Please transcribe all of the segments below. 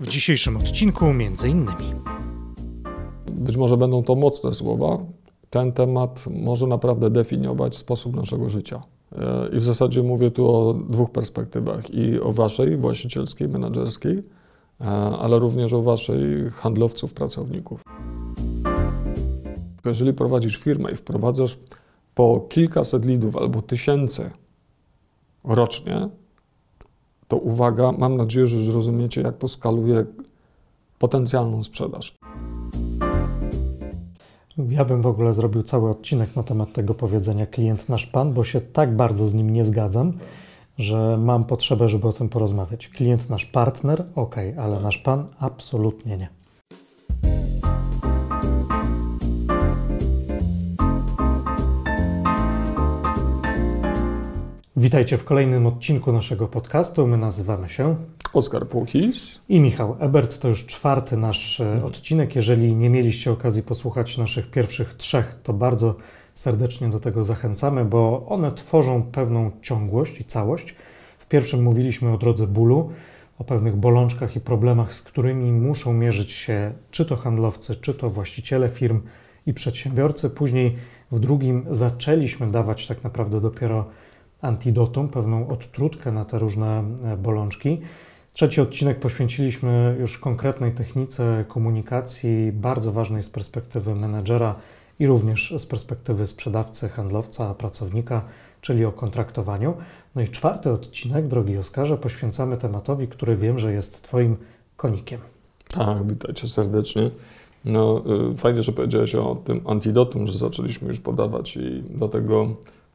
W dzisiejszym odcinku między innymi. Być może będą to mocne słowa. Ten temat może naprawdę definiować sposób naszego życia. E, I w zasadzie mówię tu o dwóch perspektywach: i o waszej właścicielskiej, menedżerskiej, e, ale również o waszej handlowców, pracowników. Jeżeli prowadzisz firmę i wprowadzasz po kilkaset lidów albo tysięcy rocznie, to uwaga, mam nadzieję, że zrozumiecie, jak to skaluje potencjalną sprzedaż. Ja bym w ogóle zrobił cały odcinek na temat tego powiedzenia klient nasz pan, bo się tak bardzo z nim nie zgadzam, że mam potrzebę, żeby o tym porozmawiać. Klient nasz partner, ok, ale nasz pan absolutnie nie. Witajcie w kolejnym odcinku naszego podcastu. My nazywamy się Oskar Płokis i Michał Ebert. To już czwarty nasz e, odcinek. Jeżeli nie mieliście okazji posłuchać naszych pierwszych trzech, to bardzo serdecznie do tego zachęcamy, bo one tworzą pewną ciągłość i całość. W pierwszym mówiliśmy o drodze bólu, o pewnych bolączkach i problemach, z którymi muszą mierzyć się czy to handlowcy, czy to właściciele firm i przedsiębiorcy. Później w drugim zaczęliśmy dawać tak naprawdę dopiero antidotum, pewną odtrutkę na te różne e, bolączki. Trzeci odcinek poświęciliśmy już konkretnej technice komunikacji, bardzo ważnej z perspektywy menedżera i również z perspektywy sprzedawcy, handlowca, pracownika, czyli o kontraktowaniu. No i czwarty odcinek, drogi Oskarze, poświęcamy tematowi, który wiem, że jest Twoim konikiem. Tak, witajcie serdecznie. No, y, fajnie, że powiedziałeś o tym antidotum, że zaczęliśmy już podawać i do tego E,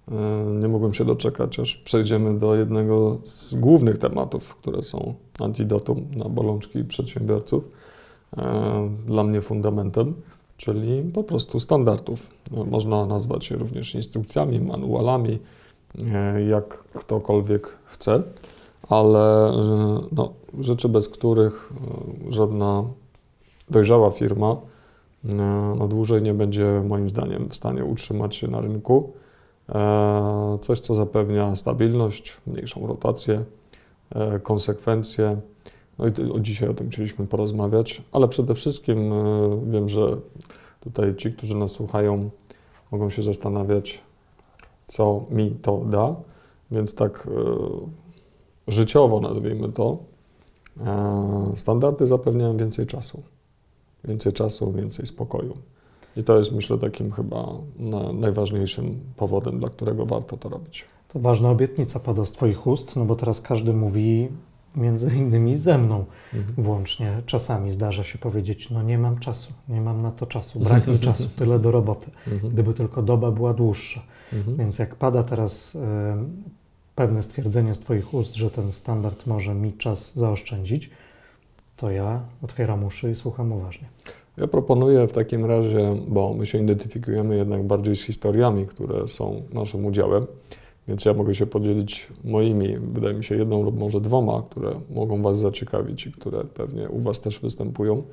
nie mogłem się doczekać, aż przejdziemy do jednego z głównych tematów, które są antidotum na bolączki przedsiębiorców. E, dla mnie fundamentem, czyli po prostu standardów. E, można nazwać je również instrukcjami, manualami, jak ktokolwiek chce, ale no, rzeczy, bez których żadna dojrzała firma no, dłużej nie będzie moim zdaniem w stanie utrzymać się na rynku E, coś, co zapewnia stabilność, mniejszą rotację, e, konsekwencje. No i o dzisiaj o tym chcieliśmy porozmawiać, ale przede wszystkim e, wiem, że tutaj ci, którzy nas słuchają, mogą się zastanawiać, co mi to da, więc tak życiowo nazwijmy to. Standardy zapewniają więcej czasu. Więcej czasu, więcej spokoju. I to jest, myślę, takim chyba najważniejszym powodem, dla którego warto to robić. To ważna obietnica pada z Twoich ust, no bo teraz każdy mówi między innymi ze mną mhm. włącznie. Czasami zdarza się powiedzieć, no nie mam czasu, nie mam na to czasu, brak mi czasu, tyle do roboty. Mhm. Gdyby tylko doba była dłuższa. Mhm. Więc jak pada teraz y, pewne stwierdzenie z Twoich ust, że ten standard może mi czas zaoszczędzić, to ja otwieram uszy i słucham uważnie. Ja proponuję w takim razie, bo my się identyfikujemy jednak bardziej z historiami, które są naszym udziałem, więc ja mogę się podzielić moimi, wydaje mi się, jedną lub może dwoma, które mogą Was zaciekawić i które pewnie u Was też występują.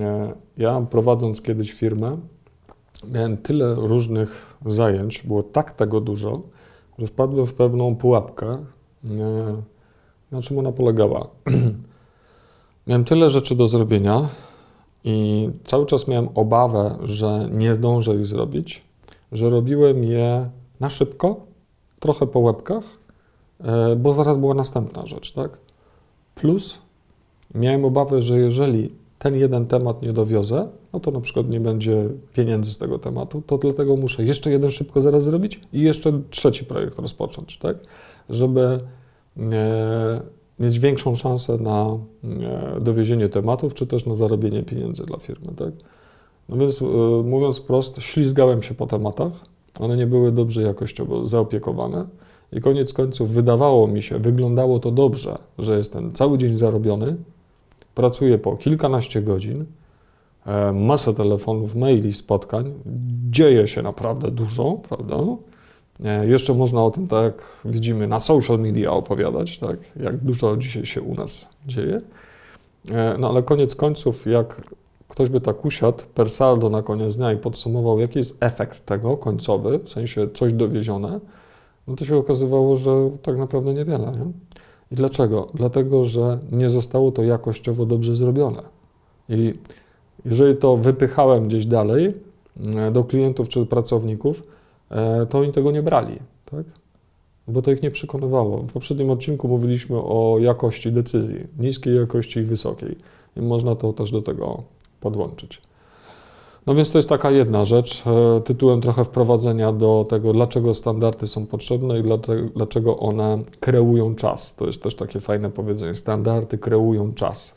E, ja prowadząc kiedyś firmę, miałem tyle różnych zajęć, było tak tego dużo, że wpadłem w pewną pułapkę. E, na czym ona polegała? miałem tyle rzeczy do zrobienia, i cały czas miałem obawę, że nie zdążę ich zrobić, że robiłem je na szybko, trochę po łebkach, e, bo zaraz była następna rzecz, tak? Plus miałem obawę, że jeżeli ten jeden temat nie dowiozę, no to na przykład nie będzie pieniędzy z tego tematu, to dlatego muszę jeszcze jeden szybko zaraz zrobić i jeszcze trzeci projekt rozpocząć, tak? Żeby e, mieć większą szansę na e, dowiezienie tematów, czy też na zarobienie pieniędzy dla firmy. Tak? No więc e, mówiąc wprost, ślizgałem się po tematach, one nie były dobrze jakościowo zaopiekowane i koniec końców wydawało mi się, wyglądało to dobrze, że jestem cały dzień zarobiony, pracuję po kilkanaście godzin, e, masę telefonów, maili, spotkań, dzieje się naprawdę dużo, prawda? E, jeszcze można o tym, tak widzimy, na social media opowiadać, tak, jak dużo dzisiaj się u nas dzieje. E, no ale koniec końców, jak ktoś by tak usiadł per saldo na koniec dnia i podsumował, jaki jest efekt tego końcowy, w sensie coś dowiezione, no to się okazywało, że tak naprawdę niewiele. Nie? I dlaczego? Dlatego, że nie zostało to jakościowo dobrze zrobione. I jeżeli to wypychałem gdzieś dalej e, do klientów czy pracowników, to oni tego nie brali, tak? bo to ich nie przekonywało. W poprzednim odcinku mówiliśmy o jakości decyzji, niskiej jakości i wysokiej. I można to też do tego podłączyć. No więc to jest taka jedna rzecz, e, tytułem trochę wprowadzenia do tego, dlaczego standardy są potrzebne i dlaczego one kreują czas. To jest też takie fajne powiedzenie. Standardy kreują czas.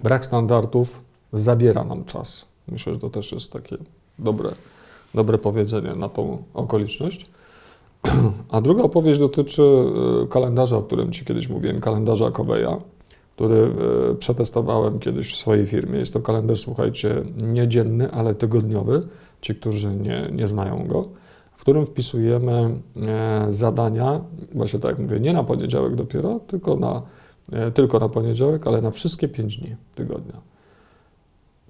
Brak standardów zabiera nam czas. Myślę, że to też jest takie dobre, dobre powiedzenie na tą okoliczność. A druga opowieść dotyczy e, kalendarza, o którym Ci kiedyś mówiłem, kalendarza Coveya który e, przetestowałem kiedyś w swojej firmie. Jest to kalendarz, słuchajcie, niedzienny, ale tygodniowy, ci, którzy nie, nie znają go, w którym wpisujemy e, zadania, właśnie tak jak mówię, nie na poniedziałek dopiero, tylko na, e, tylko na poniedziałek, ale na wszystkie pięć dni tygodnia.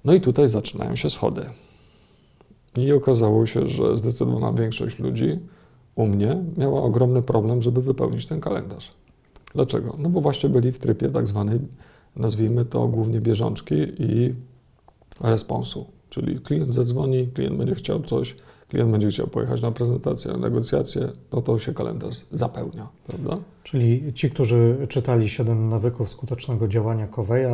No i tutaj zaczynają się schody. I okazało się, że zdecydowana większość ludzi u mnie miała ogromny problem, żeby wypełnić ten kalendarz. Dlaczego? No bo właśnie byli w trybie tak zwanej, nazwijmy to głównie bieżączki i responsu. Czyli klient zadzwoni, klient będzie chciał coś, klient będzie chciał pojechać na prezentację, na negocjacje, no to się kalendarz zapełnia, prawda? Czyli ci, którzy czytali 7 nawyków skutecznego działania Coveya,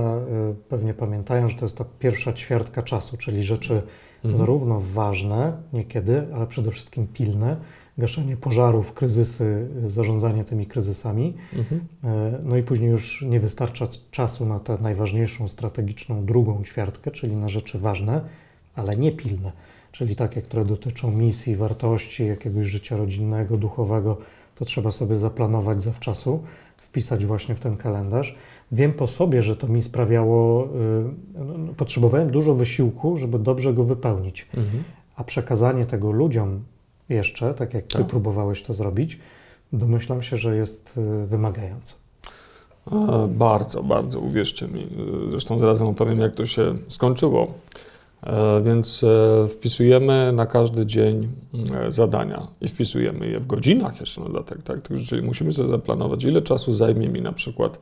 y, pewnie pamiętają, że to jest ta pierwsza ćwiartka czasu, czyli rzeczy mhm. zarówno ważne niekiedy, ale przede wszystkim pilne, gaszenie pożarów, kryzysy, zarządzanie tymi kryzysami. Mhm. E, no i później już nie wystarcza czasu na tę najważniejszą strategiczną drugą ćwiartkę, czyli na rzeczy ważne, ale nie pilne, czyli takie, które dotyczą misji, wartości, jakiegoś życia rodzinnego, duchowego, to trzeba sobie zaplanować zawczasu, wpisać właśnie w ten kalendarz. Wiem po sobie, że to mi sprawiało, y, no, no, potrzebowałem dużo wysiłku, żeby dobrze go wypełnić. Mhm. A przekazanie tego ludziom, jeszcze, tak jak tak. Ty próbowałeś to zrobić, domyślam się, że jest y, wymagające. E, bardzo, bardzo, uwierzcie mi. Zresztą zarazem opowiem, jak to się skończyło. E, więc e, wpisujemy na każdy dzień zadania i wpisujemy je w godzinach jeszcze na dodatek, tak? Czyli musimy sobie zaplanować, ile czasu zajmie mi na przykład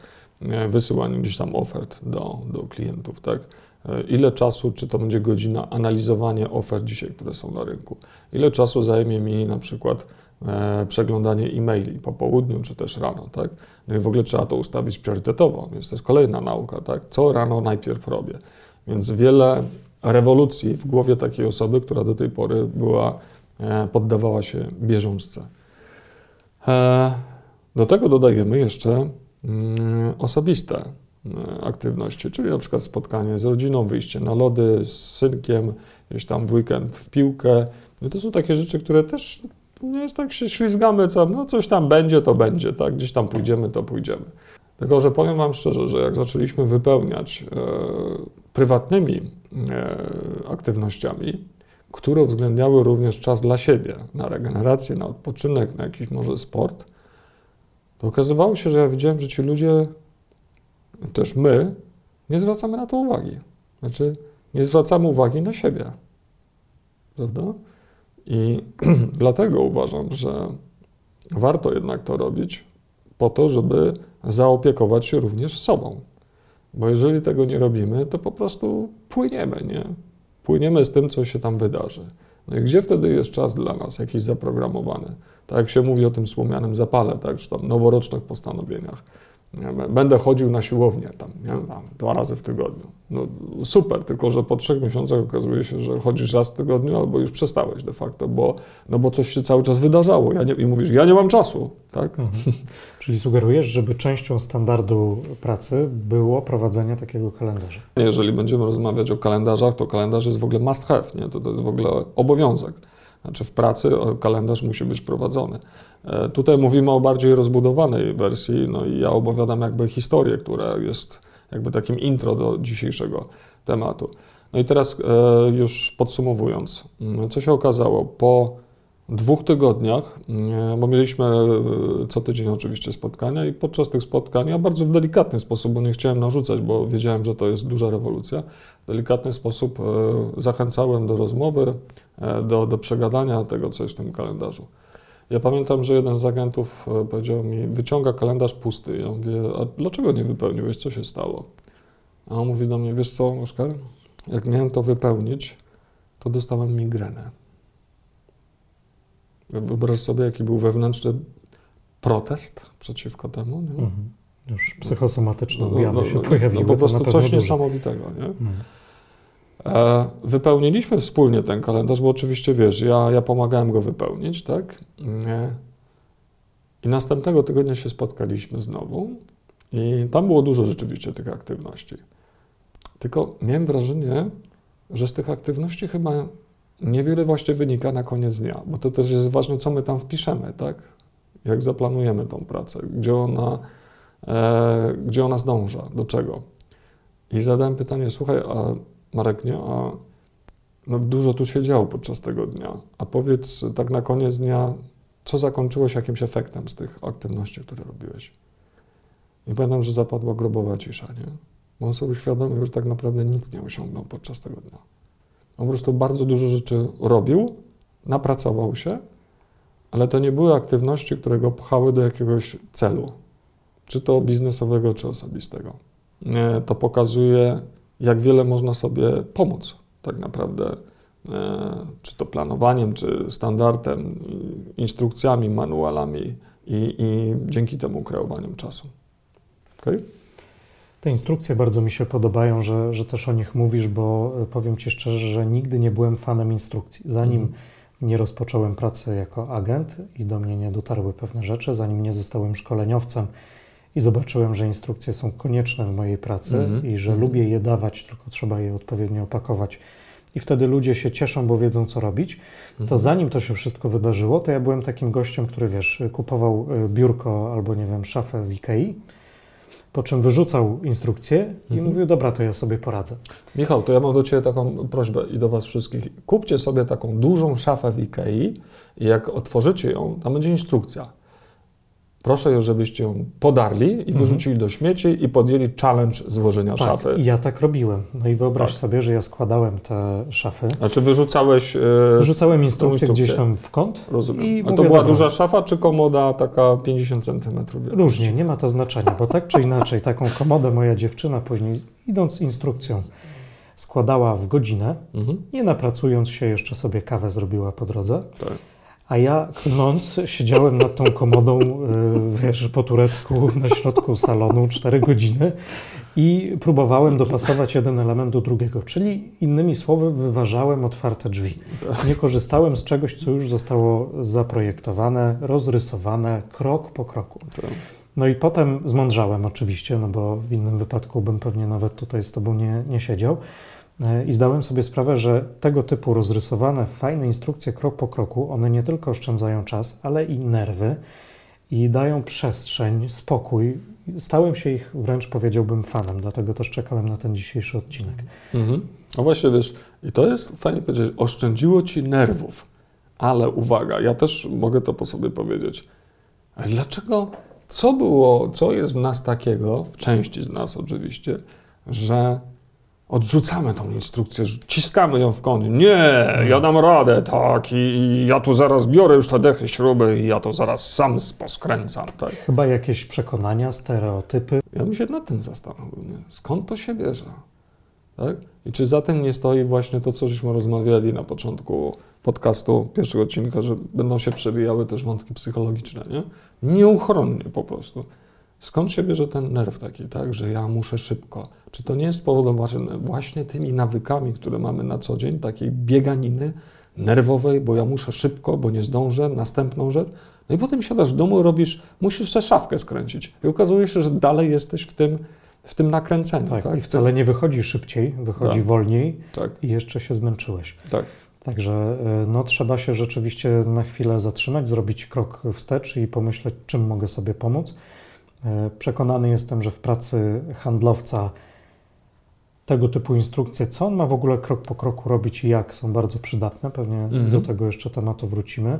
wysyłanie gdzieś tam ofert do, do klientów, tak? E, ile czasu, czy to będzie godzina, analizowanie ofert dzisiaj, które są na rynku, ile czasu zajmie mi na przykład e, przeglądanie e-maili po południu, czy też rano, tak? No i w ogóle trzeba to ustawić priorytetowo, więc to jest kolejna nauka, tak? Co rano najpierw robię? Więc wiele rewolucji w głowie takiej osoby, która do tej pory była, e, poddawała się bieżączce. Do tego dodajemy jeszcze mm, osobiste E, aktywności, czyli na przykład spotkanie z rodziną, wyjście na lody z synkiem, gdzieś tam w weekend w piłkę. I to są takie rzeczy, które też nie jest tak się ślizgamy, co, no coś tam będzie, to będzie, tak? Gdzieś tam pójdziemy, to pójdziemy. Tylko, że powiem Wam szczerze, że jak zaczęliśmy wypełniać e, prywatnymi e, aktywnościami, które uwzględniały również czas dla siebie, na regenerację, na odpoczynek, na jakiś może sport, to okazywało się, że ja widziałem, że ci ludzie też my nie zwracamy na to uwagi. Znaczy, nie zwracamy uwagi na siebie. Prawda? I dlatego uważam, że warto jednak to robić po to, żeby zaopiekować się również sobą. Bo jeżeli tego nie robimy, to po prostu płyniemy, nie? Płyniemy z tym, co się tam wydarzy. No i gdzie wtedy jest czas dla nas, jakiś zaprogramowany? Tak jak się mówi o tym słomianym zapale, tak, czy tam noworocznych postanowieniach. Będę chodził na siłownię tam, nie? tam dwa razy w tygodniu. No super, tylko że po trzech miesiącach okazuje się, że chodzisz raz w tygodniu albo już przestałeś de facto, bo, no bo coś się cały czas wydarzało ja nie, i mówisz, ja nie mam czasu. Tak? Mhm. Czyli sugerujesz, żeby częścią standardu pracy było prowadzenie takiego kalendarza? Jeżeli będziemy rozmawiać o kalendarzach, to kalendarz jest w ogóle must have, nie? To, to jest w ogóle obowiązek. Znaczy w pracy kalendarz musi być prowadzony. E, tutaj mówimy o bardziej rozbudowanej wersji, no i ja opowiadam jakby historię, która jest jakby takim intro do dzisiejszego tematu. No i teraz e, już podsumowując, mm, co się okazało? Po dwóch tygodniach, mm, bo mieliśmy e, co tydzień oczywiście spotkania i podczas tych spotkań, ja bardzo w delikatny sposób, bo nie chciałem narzucać, bo wiedziałem, że to jest duża rewolucja, w delikatny sposób zachęcałem do rozmowy, do, do przegadania tego, co jest w tym kalendarzu. Ja pamiętam, że jeden z agentów e, powiedział mi, wyciąga kalendarz pusty. Ja mówię, a dlaczego nie wypełniłeś, co się stało? A on mówi do mnie, wiesz co, Oskar, jak miałem to wypełnić, to dostałem migrenę. Wyobraź sobie, jaki był wewnętrzny protest przeciwko temu. Nie? Mhm. Już psychosomatyczne No, no, objawy no, się no, pojawiły. no po prostu coś dużo. niesamowitego. Nie? Mhm. E, wypełniliśmy wspólnie ten kalendarz, bo oczywiście wiesz, ja, ja pomagałem go wypełnić, tak? I następnego tygodnia się spotkaliśmy znowu i tam było dużo rzeczywiście tych aktywności. Tylko miałem wrażenie, że z tych aktywności chyba niewiele właśnie wynika na koniec dnia, bo to też jest ważne, co my tam wpiszemy, tak? Jak zaplanujemy tą pracę, gdzie ona, e, gdzie ona zdąża, do czego. I zadałem pytanie, słuchaj, a Marek, nie, a no dużo tu się działo podczas tego dnia, a powiedz tak na koniec dnia, co zakończyłeś jakimś efektem z tych aktywności, które robiłeś? I pamiętam, że zapadła grobowa cisza, nie? Bo on sobie uświadomił, że tak naprawdę nic nie osiągnął podczas tego dnia. On po prostu bardzo dużo rzeczy robił, napracował się, ale to nie były aktywności, które go pchały do jakiegoś celu, czy to biznesowego, czy osobistego. To pokazuje, jak wiele można sobie pomóc tak naprawdę, e, czy to planowaniem, czy standardem, instrukcjami, manualami i, i dzięki temu kreowaniem czasu. Okay? Te instrukcje bardzo mi się podobają, że, że też o nich mówisz, bo e, powiem Ci szczerze, że nigdy nie byłem fanem instrukcji. Zanim Mhm. nie rozpocząłem pracy jako agent i do mnie nie dotarły pewne rzeczy, zanim nie zostałem szkoleniowcem i zobaczyłem, że instrukcje są konieczne w mojej pracy Mhm. i że Mhm. lubię je dawać, tylko trzeba je odpowiednio opakować. I wtedy ludzie się cieszą, bo wiedzą, co robić. To Mhm. zanim to się wszystko wydarzyło, to ja byłem takim gościem, który wiesz, kupował y, biurko albo nie wiem, szafę w Ikei, po czym wyrzucał instrukcję i Mhm. mówił, dobra, to ja sobie poradzę. Michał, to ja mam do Ciebie taką prośbę i do Was wszystkich. Kupcie sobie taką dużą szafę w Ikei i jak otworzycie ją, tam będzie instrukcja. Proszę, ją, żebyście ją podarli i Mhm. wyrzucili do śmieci i podjęli challenge złożenia Tak, szafy. ja tak robiłem. No i wyobraź Tak. sobie, że ja składałem te szafy, Znaczy wyrzucałeś... e, wyrzucałem instrukcję instrukcję. gdzieś tam w kąt. Rozumiem. A to była dobra. duża szafa czy komoda taka 50 cm? Różnie, nie ma to znaczenia, bo tak czy inaczej, taką komodę moja dziewczyna później, idąc instrukcją, składała w godzinę, Mhm. nie napracując się, jeszcze sobie kawę zrobiła po drodze. Tak. A ja klnąc siedziałem nad tą komodą, y, wiesz, po turecku na środku salonu 4 godziny i próbowałem dopasować jeden element do drugiego, czyli innymi słowy wyważałem otwarte drzwi. Nie korzystałem z czegoś, co już zostało zaprojektowane, rozrysowane krok po kroku. No i potem zmądrzałem oczywiście, no bo w innym wypadku bym pewnie nawet tutaj z Tobą nie, nie siedział. E, I zdałem sobie sprawę, że tego typu rozrysowane, fajne instrukcje krok po kroku, one nie tylko oszczędzają czas, ale i nerwy i dają przestrzeń, spokój. Stałem się ich wręcz powiedziałbym fanem, dlatego też czekałem na ten dzisiejszy odcinek. Mhm. No właśnie, wiesz, i to jest fajnie powiedzieć, oszczędziło ci nerwów. Ale uwaga, ja też mogę to po sobie powiedzieć. Dlaczego, co było, co jest w nas takiego, w części z nas oczywiście, że odrzucamy tą instrukcję, ciskamy ją w kąt. Nie, ja dam radę, tak, i, i ja tu zaraz biorę już te dechy śruby i ja to zaraz sam poskręcam, tak. Chyba jakieś przekonania, stereotypy. Ja bym się nad tym zastanowił, nie? skąd to się bierze? Tak? I czy za tym nie stoi właśnie to, co żeśmy rozmawiali na początku podcastu, pierwszego odcinka, że będą się przewijały też wątki psychologiczne, nie? Nieuchronnie po prostu. Skąd się bierze ten nerw taki, tak, że ja muszę szybko? Czy to nie jest spowodowane właśnie tymi nawykami, które mamy na co dzień, takiej bieganiny nerwowej, bo ja muszę szybko, bo nie zdążę, następną rzecz? No i potem siadasz w domu, robisz, musisz sobie szafkę skręcić. I okazuje się, że dalej jesteś w tym, w tym nakręceniu. Tak, Tak, i wcale nie wychodzi szybciej, wychodzi Tak. wolniej Tak, i jeszcze się zmęczyłeś. tak. Także y, no, trzeba się rzeczywiście na chwilę zatrzymać, zrobić krok wstecz i pomyśleć, czym mogę sobie pomóc. Y, Przekonany jestem, że w pracy handlowca tego typu instrukcje, co on ma w ogóle krok po kroku robić i jak, są bardzo przydatne. Pewnie Mhm. do tego jeszcze tematu wrócimy.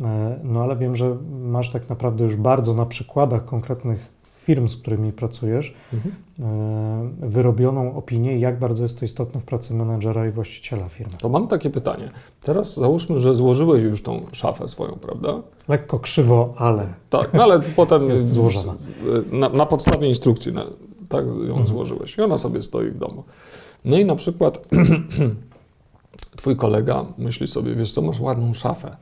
Y, No ale wiem, że masz tak naprawdę już bardzo na przykładach konkretnych firm, z którymi pracujesz, mhm. E, wyrobioną opinię, jak bardzo jest to istotne w pracy menedżera i właściciela firmy. To mam takie pytanie. Teraz załóżmy, że złożyłeś już tą szafę swoją, prawda? Lekko krzywo, ale. Tak, no ale potem jest złożona. Na, na podstawie instrukcji na, tak ją mhm. złożyłeś i ona sobie stoi w domu. No i na przykład twój kolega myśli sobie, wiesz co, masz ładną szafę.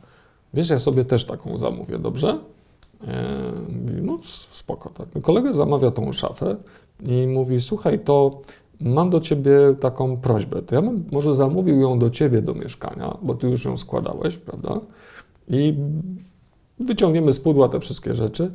Wiesz, ja sobie też taką zamówię, dobrze? E, no spoko, tak. Kolega zamawia tą szafę i mówi, słuchaj, to mam do ciebie taką prośbę, to ja bym może zamówił ją do ciebie do mieszkania, bo ty już ją składałeś, prawda? I wyciągniemy z pudła te wszystkie rzeczy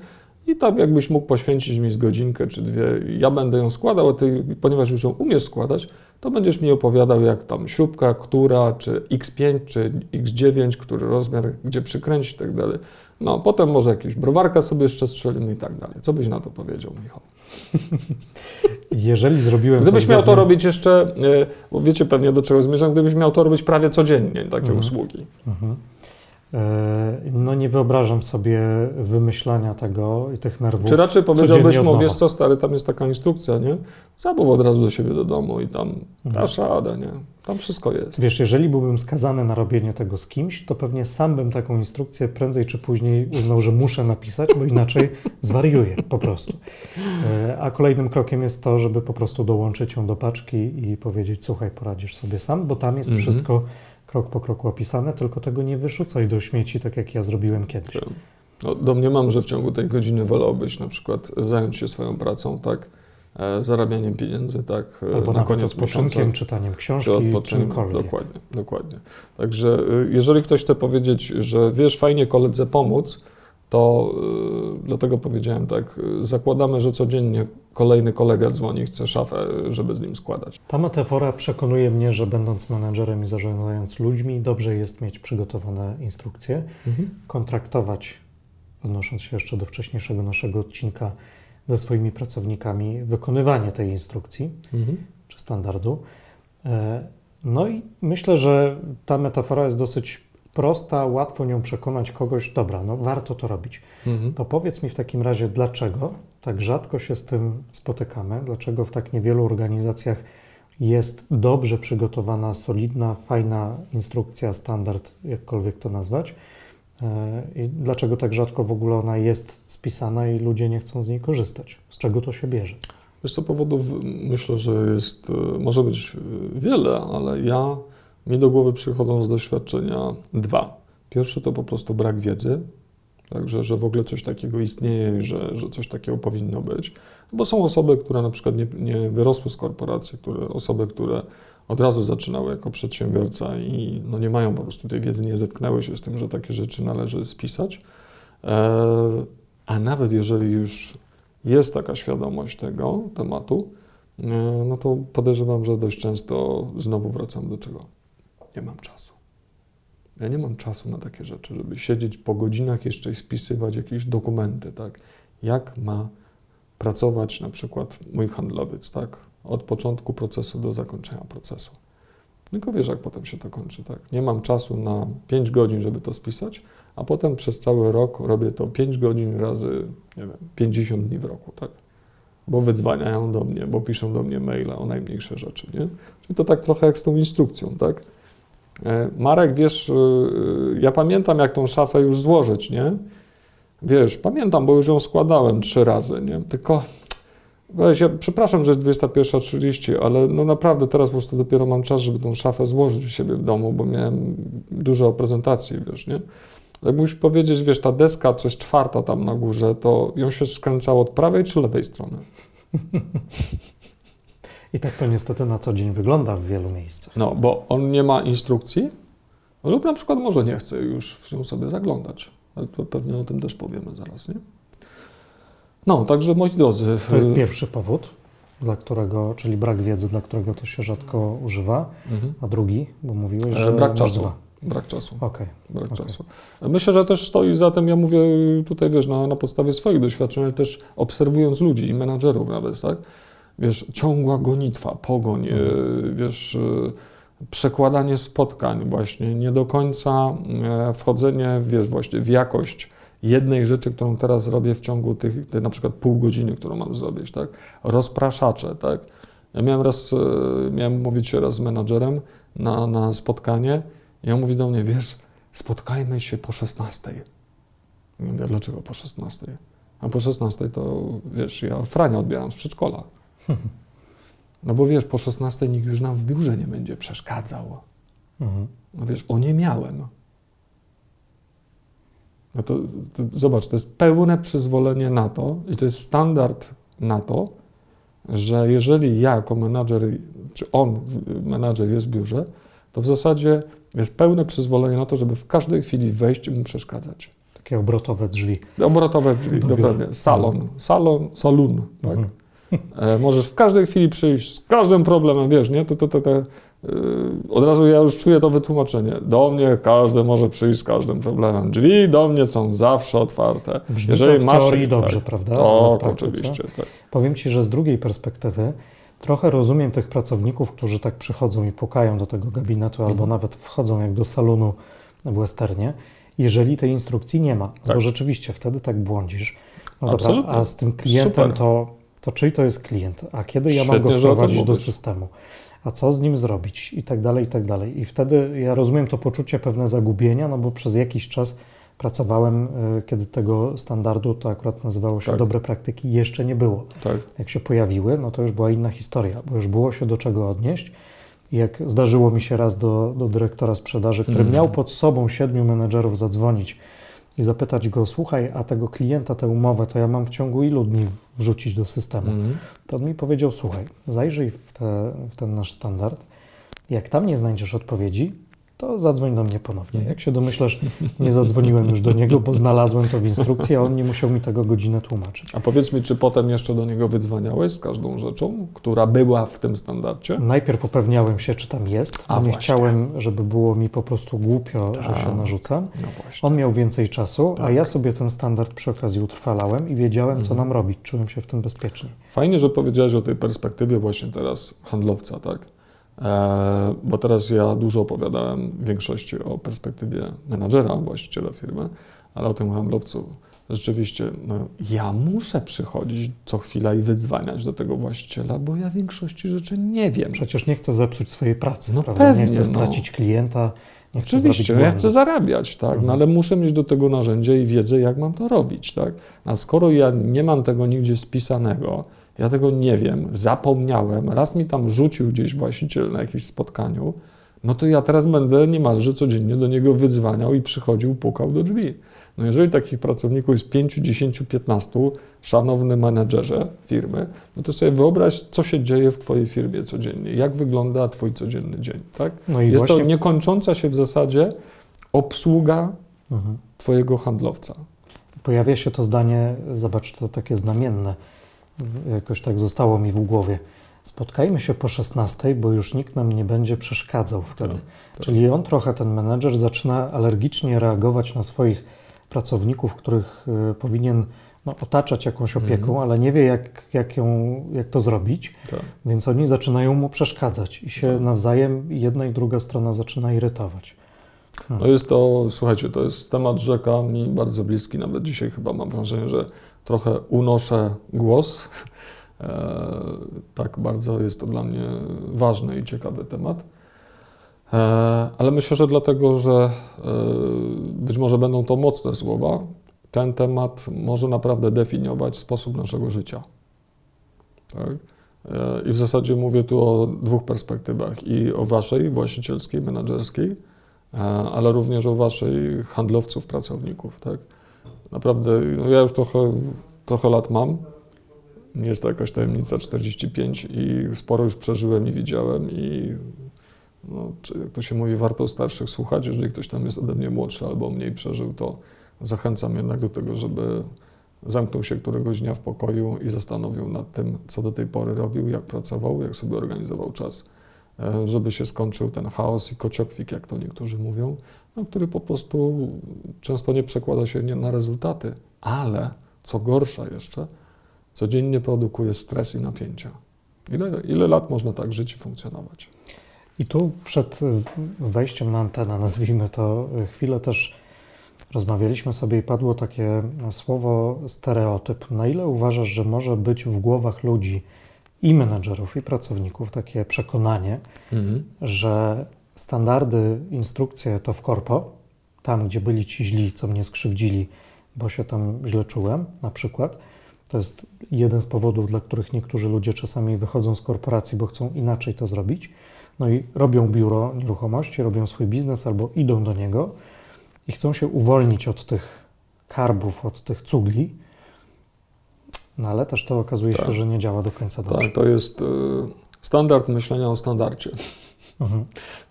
i tam jakbyś mógł poświęcić mi z godzinkę czy dwie, ja będę ją składał, a ty, ponieważ już ją umiesz składać, to będziesz mi opowiadał, jak tam śrubka, która, czy X5, czy X9, który rozmiar, gdzie przykręcić i tak dalej. No, potem może jakieś browarka sobie jeszcze strzelimy i tak dalej. Co byś na to powiedział, Michał? Jeżeli zrobiłem Gdybyś miał to robić jeszcze, e, bo wiecie pewnie do czego zmierzam, gdybyś miał to robić prawie codziennie, takie mhm. usługi. Mhm. E, no nie wyobrażam sobie wymyślania tego i tych nerwów. Czy raczej powiedziałbyś mu, wiesz co, stary, tam jest taka instrukcja, nie? Zamów od razu do siebie do domu i tam mhm. dasz radę, nie? Tam wszystko jest. Wiesz, jeżeli byłbym skazany na robienie tego z kimś, to pewnie sam bym taką instrukcję prędzej czy później uznał, że muszę napisać, bo inaczej zwariuję po prostu. E, a kolejnym krokiem jest to, żeby po prostu dołączyć ją do paczki i powiedzieć, słuchaj, poradzisz sobie sam, bo tam jest mhm. wszystko krok po kroku opisane, tylko tego nie wyrzucaj do śmieci, tak jak ja zrobiłem kiedyś. Tak. No, domniemam, że w ciągu tej godziny wolałbyś na przykład zająć się swoją pracą, tak? E, zarabianiem pieniędzy, tak? E, Albo na koniec odpoczynkiem, czytaniem książki, czy czymkolwiek. Dokładnie, dokładnie. Także e, jeżeli ktoś chce powiedzieć, że wiesz, fajnie koledze pomóc, to y, dlatego powiedziałem tak, y, zakładamy, że codziennie kolejny kolega dzwoni, chce szafę, żeby z nim składać. Ta metafora przekonuje mnie, że będąc menedżerem i zarządzając ludźmi, dobrze jest mieć przygotowane instrukcje, mhm. kontraktować, odnosząc się jeszcze do wcześniejszego naszego odcinka, ze swoimi pracownikami wykonywanie tej instrukcji mhm. czy standardu. E, no i myślę, że ta metafora jest dosyć prosta, łatwo nią przekonać kogoś, dobra, no warto to robić. Mhm. To powiedz mi w takim razie, dlaczego tak rzadko się z tym spotykamy, dlaczego w tak niewielu organizacjach jest dobrze przygotowana, solidna, fajna instrukcja, standard, jakkolwiek to nazwać. E, I dlaczego tak rzadko w ogóle ona jest spisana i ludzie nie chcą z niej korzystać? Z czego to się bierze? Wiesz co, powodów myślę, że jest, e, może być wiele, ale ja mi do głowy przychodzą z doświadczenia dwa. Pierwszy to po prostu brak wiedzy, także że w ogóle coś takiego istnieje że, że coś takiego powinno być. Bo są osoby, które na przykład nie, nie wyrosły z korporacji, które, osoby, które od razu zaczynały jako przedsiębiorca i no nie mają po prostu tej wiedzy, nie zetknęły się z tym, że takie rzeczy należy spisać. E, a nawet jeżeli już jest taka świadomość tego tematu, e, no to podejrzewam, że dość często znowu wracam do czego? Nie mam czasu. Ja nie mam czasu na takie rzeczy, żeby siedzieć po godzinach jeszcze i spisywać jakieś dokumenty, tak? Jak ma pracować na przykład mój handlowiec, tak? Od początku procesu do zakończenia procesu. Tylko wiesz, jak potem się to kończy, tak? Nie mam czasu na 5 godzin, żeby to spisać, a potem przez cały rok robię to 5 godzin razy, nie wiem, 50 dni w roku, tak? Bo wydzwaniają do mnie, bo piszą do mnie maile o najmniejsze rzeczy, nie? Czyli to tak trochę jak z tą instrukcją, tak? E, Marek, wiesz, e, ja pamiętam, jak tą szafę już złożyć, nie? Wiesz, pamiętam, bo już ją składałem trzy razy, nie? Tylko, weź, ja przepraszam, że jest 21.30, ale no naprawdę teraz po prostu dopiero mam czas, żeby tą szafę złożyć u siebie w domu, bo miałem dużo prezentacji, wiesz, nie? Ale musisz powiedzieć, wiesz, ta deska, co jest czwarta tam na górze, to ją się skręcało od prawej czy lewej strony? I tak to niestety na co dzień wygląda w wielu miejscach. No, bo on nie ma instrukcji, lub na przykład może nie chce już w nią sobie zaglądać. Ale to pewnie o tym też powiemy zaraz, nie? No, także moi drodzy. To jest pierwszy powód, dla którego, czyli brak wiedzy, dla którego to się rzadko używa. Mhm. A drugi, bo mówiłeś, e, że. Brak czasu. Dwa. Brak czasu. Okay. Brak okay. czasu. Myślę, że też stoi za tym, ja mówię tutaj, wiesz, na, na podstawie swoich doświadczeń, ale też obserwując ludzi i menadżerów nawet, tak? Wiesz, ciągła gonitwa, pogoń, mhm. wiesz, e, przekładanie spotkań właśnie, nie do końca e, wchodzenie, wiesz, właśnie w jakość jednej rzeczy, którą teraz robię w ciągu tych, tej na przykład pół godziny, którą mam zrobić, tak? Rozpraszacze, tak? Ja miałem raz, e, miałem mówić się raz z menadżerem na, na spotkanie i on mówi do mnie, wiesz, spotkajmy się po 16. Ja mówię, dlaczego po 16? A po 16 to, wiesz, ja Frania odbieram z przedszkola. No bo wiesz, po 16 nikt już nam w biurze nie będzie przeszkadzał. Mhm. No wiesz, o nie miałem. No to, to, zobacz, to jest pełne przyzwolenie na to i to jest standard na to, że jeżeli ja jako menadżer, czy on, menadżer jest w biurze, to w zasadzie jest pełne przyzwolenie na to, żeby w każdej chwili wejść i mu przeszkadzać. Takie obrotowe drzwi. Obrotowe drzwi, dokładnie. Salon, mhm. salon, salon, tak. Mhm. E, możesz w każdej chwili przyjść z każdym problemem, wiesz, nie? To, to, to, to, yy, od razu ja już czuję to wytłumaczenie. Do mnie każdy może przyjść z każdym problemem. Drzwi do mnie są zawsze otwarte. Brzmi Jeżeli to w masz, teorii dobrze, tak, prawda? Tak, oczywiście. Tak. Powiem Ci, że z drugiej perspektywy trochę rozumiem tych pracowników, którzy tak przychodzą i pukają do tego gabinetu, albo mhm. nawet wchodzą jak do salonu w westernie, jeżeli tej instrukcji nie ma. Tak. Bo rzeczywiście wtedy tak błądzisz. No dobra, a z tym klientem Super. to to czyj to jest klient, a kiedy ja mam go wprowadzić do systemu, a co z nim zrobić i tak dalej, i tak dalej. I wtedy ja rozumiem to poczucie pewne zagubienia, no bo przez jakiś czas pracowałem, y, kiedy tego standardu, to akurat nazywało się tak. dobre praktyki, jeszcze nie było. Tak. Jak się pojawiły, no to już była inna historia, bo już było się do czego odnieść. I jak zdarzyło mi się raz do, do dyrektora sprzedaży, który hmm. miał pod sobą siedmiu menedżerów zadzwonić i zapytać go, słuchaj, a tego klienta, tę umowę, to ja mam w ciągu ilu dni wrzucić do systemu? Mm. To on mi powiedział, słuchaj, zajrzyj w, te, w ten nasz standard. Jak tam nie znajdziesz odpowiedzi, to zadzwoń do mnie ponownie. Jak się domyślasz, nie zadzwoniłem już do niego, bo znalazłem to w instrukcji, a on nie musiał mi tego godzinę tłumaczyć. A powiedz mi, czy potem jeszcze do niego wydzwaniałeś z każdą rzeczą, która była w tym standardzie? Najpierw upewniałem się, czy tam jest, a nie chciałem, żeby było mi po prostu głupio, że się tak. narzucam. No on miał więcej czasu, tak. a ja sobie ten standard przy okazji utrwalałem i wiedziałem, mhm. co nam robić. Czułem się w tym bezpiecznie. Fajnie, że powiedziałeś o tej perspektywie właśnie teraz handlowca, tak? E, bo teraz ja dużo opowiadałem w większości o perspektywie menadżera, właściciela firmy, ale o tym handlowcu rzeczywiście no, ja muszę przychodzić co chwila i wydzwaniać do tego właściciela, bo ja większości rzeczy nie wiem. Przecież nie chcę zepsuć swojej pracy, no prawda? Pewnie, nie chcę no. stracić no. klienta. Nie chcę Oczywiście, ja chcę zarabiać, tak, no, mhm. no, ale muszę mieć do tego narzędzie i wiedzę, jak mam to robić, tak. A skoro ja nie mam tego nigdzie spisanego, ja tego nie wiem, zapomniałem, raz mi tam rzucił gdzieś właściciel na jakimś spotkaniu, no to ja teraz będę niemalże codziennie do niego wydzwaniał i przychodził, pukał do drzwi. No jeżeli takich pracowników jest 5, 10, 15, szanowny menedżerze firmy, no to sobie wyobraź, co się dzieje w Twojej firmie codziennie, jak wygląda Twój codzienny dzień, tak? No jest właśnie... to niekończąca się w zasadzie obsługa mhm. Twojego handlowca. Pojawia się to zdanie, zobacz, to takie znamienne, jakoś tak zostało mi w głowie. Spotkajmy się po 16, bo już nikt nam nie będzie przeszkadzał wtedy. Tak, tak. Czyli on trochę, ten menedżer, zaczyna alergicznie reagować na swoich pracowników, których y, powinien no, otaczać jakąś opieką, mm. ale nie wie, jak, jak, ją, jak to zrobić, tak. więc oni zaczynają mu przeszkadzać i się tak. nawzajem jedna i druga strona zaczyna irytować. Hmm. No jest to, słuchajcie, to jest temat rzeka mi bardzo bliski, nawet dzisiaj chyba mam wrażenie, że trochę unoszę głos. E, tak bardzo jest to dla mnie ważny i ciekawy temat. E, ale myślę, że dlatego, że e, być może będą to mocne słowa, ten temat może naprawdę definiować sposób naszego życia. Tak? I w zasadzie mówię tu o dwóch perspektywach: i o waszej właścicielskiej, menedżerskiej, ale również o waszej handlowców, pracowników. Tak? Naprawdę, no ja już trochę, trochę lat mam. Nie jest to jakaś tajemnica 45 i sporo już przeżyłem i widziałem i no, jak to się mówi, warto starszych słuchać. Jeżeli ktoś tam jest ode mnie młodszy albo mniej przeżył, to zachęcam jednak do tego, żeby zamknął się któregoś dnia w pokoju i zastanowił nad tym, co do tej pory robił, jak pracował, jak sobie organizował czas, e, żeby się skończył ten chaos i kociokwik, jak to niektórzy mówią, no, który po prostu często nie przekłada się na rezultaty, ale co gorsza jeszcze, codziennie produkuje stres i napięcia. Ile, ile lat można tak żyć i funkcjonować? I tu przed wejściem na antenę, nazwijmy to, chwilę też rozmawialiśmy sobie i padło takie słowo stereotyp. Na ile uważasz, że może być w głowach ludzi i menedżerów, i pracowników takie przekonanie, mhm. że standardy, instrukcje to w korpo, tam gdzie byli ci źli, co mnie skrzywdzili, bo się tam źle czułem, na przykład. To jest jeden z powodów, dla których niektórzy ludzie czasami wychodzą z korporacji, bo chcą inaczej to zrobić. No i robią biuro nieruchomości, robią swój biznes albo idą do niego i chcą się uwolnić od tych karbów, od tych cugli. No ale też to okazuje tak. się, że nie działa do końca dobrze. Tak, to jest y, standard myślenia o standardzie. Mhm.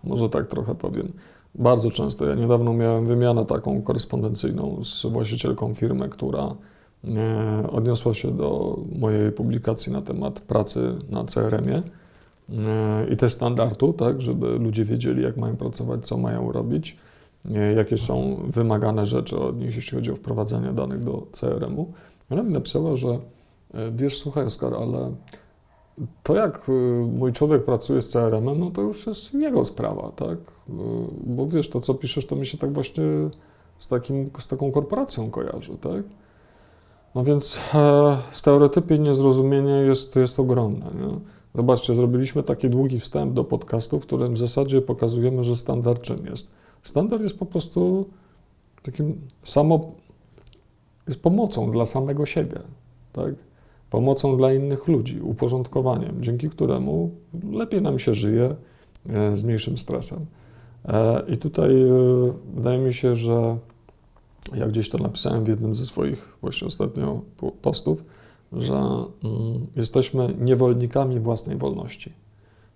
Może tak trochę powiem. Bardzo często. Ja niedawno miałem wymianę taką korespondencyjną z właścicielką firmy, która e, odniosła się do mojej publikacji na temat pracy na CRM-ie e, i też standardu, tak, żeby ludzie wiedzieli, jak mają pracować, co mają robić, e, jakie są wymagane rzeczy od nich, jeśli chodzi o wprowadzanie danych do CRM-u. Ona mi napisała, że wiesz, słuchaj Oskar, ale to jak y, mój człowiek pracuje z CRM-em, no to już jest jego sprawa, tak? Y, bo wiesz, to co piszesz, to mi się tak właśnie z, takim, z taką korporacją kojarzy, tak? No więc e, stereotypy i niezrozumienie jest, jest ogromne. Nie? Zobaczcie, zrobiliśmy taki długi wstęp do podcastu, w którym w zasadzie pokazujemy, że standard czym jest. Standard jest po prostu takim samo, jest pomocą dla samego siebie, tak? Pomocą dla innych ludzi, uporządkowaniem, dzięki któremu lepiej nam się żyje e, z mniejszym stresem. E, I tutaj e, wydaje mi się, że ja gdzieś to napisałem w jednym ze swoich właśnie ostatnio postów, że mm, jesteśmy niewolnikami własnej wolności.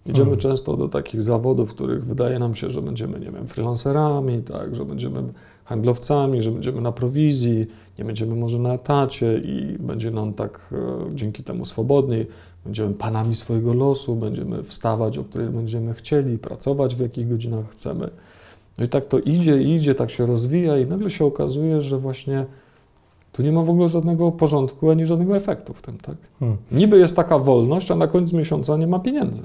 Idziemy hmm. często do takich zawodów, w których wydaje nam się, że będziemy, nie wiem, freelancerami, tak, że będziemy handlowcami, że będziemy na prowizji, nie będziemy może na etacie i będzie nam tak e, dzięki temu swobodniej. Będziemy panami swojego losu, będziemy wstawać, o której będziemy chcieli, pracować w jakich godzinach chcemy. No i tak to idzie, idzie, tak się rozwija i nagle się okazuje, że właśnie tu nie ma w ogóle żadnego porządku ani żadnego efektu w tym, tak? Hmm. Niby jest taka wolność, a na koniec miesiąca nie ma pieniędzy.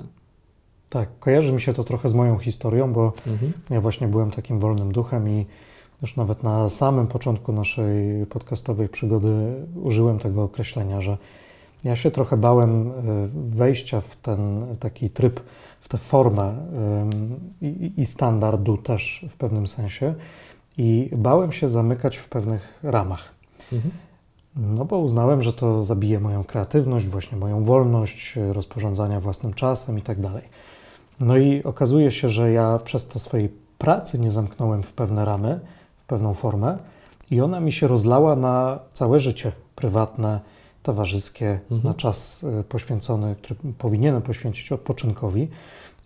Tak, kojarzy mi się to trochę z moją historią, bo mhm. ja właśnie byłem takim wolnym duchem i już nawet na samym początku naszej podcastowej przygody użyłem tego określenia, że ja się trochę bałem e, wejścia w ten taki tryb, w tę formę i, i standardu też w pewnym sensie i bałem się zamykać w pewnych ramach. Mhm. No bo uznałem, że to zabije moją kreatywność, właśnie moją wolność rozporządzania własnym czasem i tak dalej. No i okazuje się, że ja przez to swojej pracy nie zamknąłem w pewne ramy, pewną formę i ona mi się rozlała na całe życie prywatne, towarzyskie, mhm. na czas y, poświęcony, który powinienem poświęcić odpoczynkowi.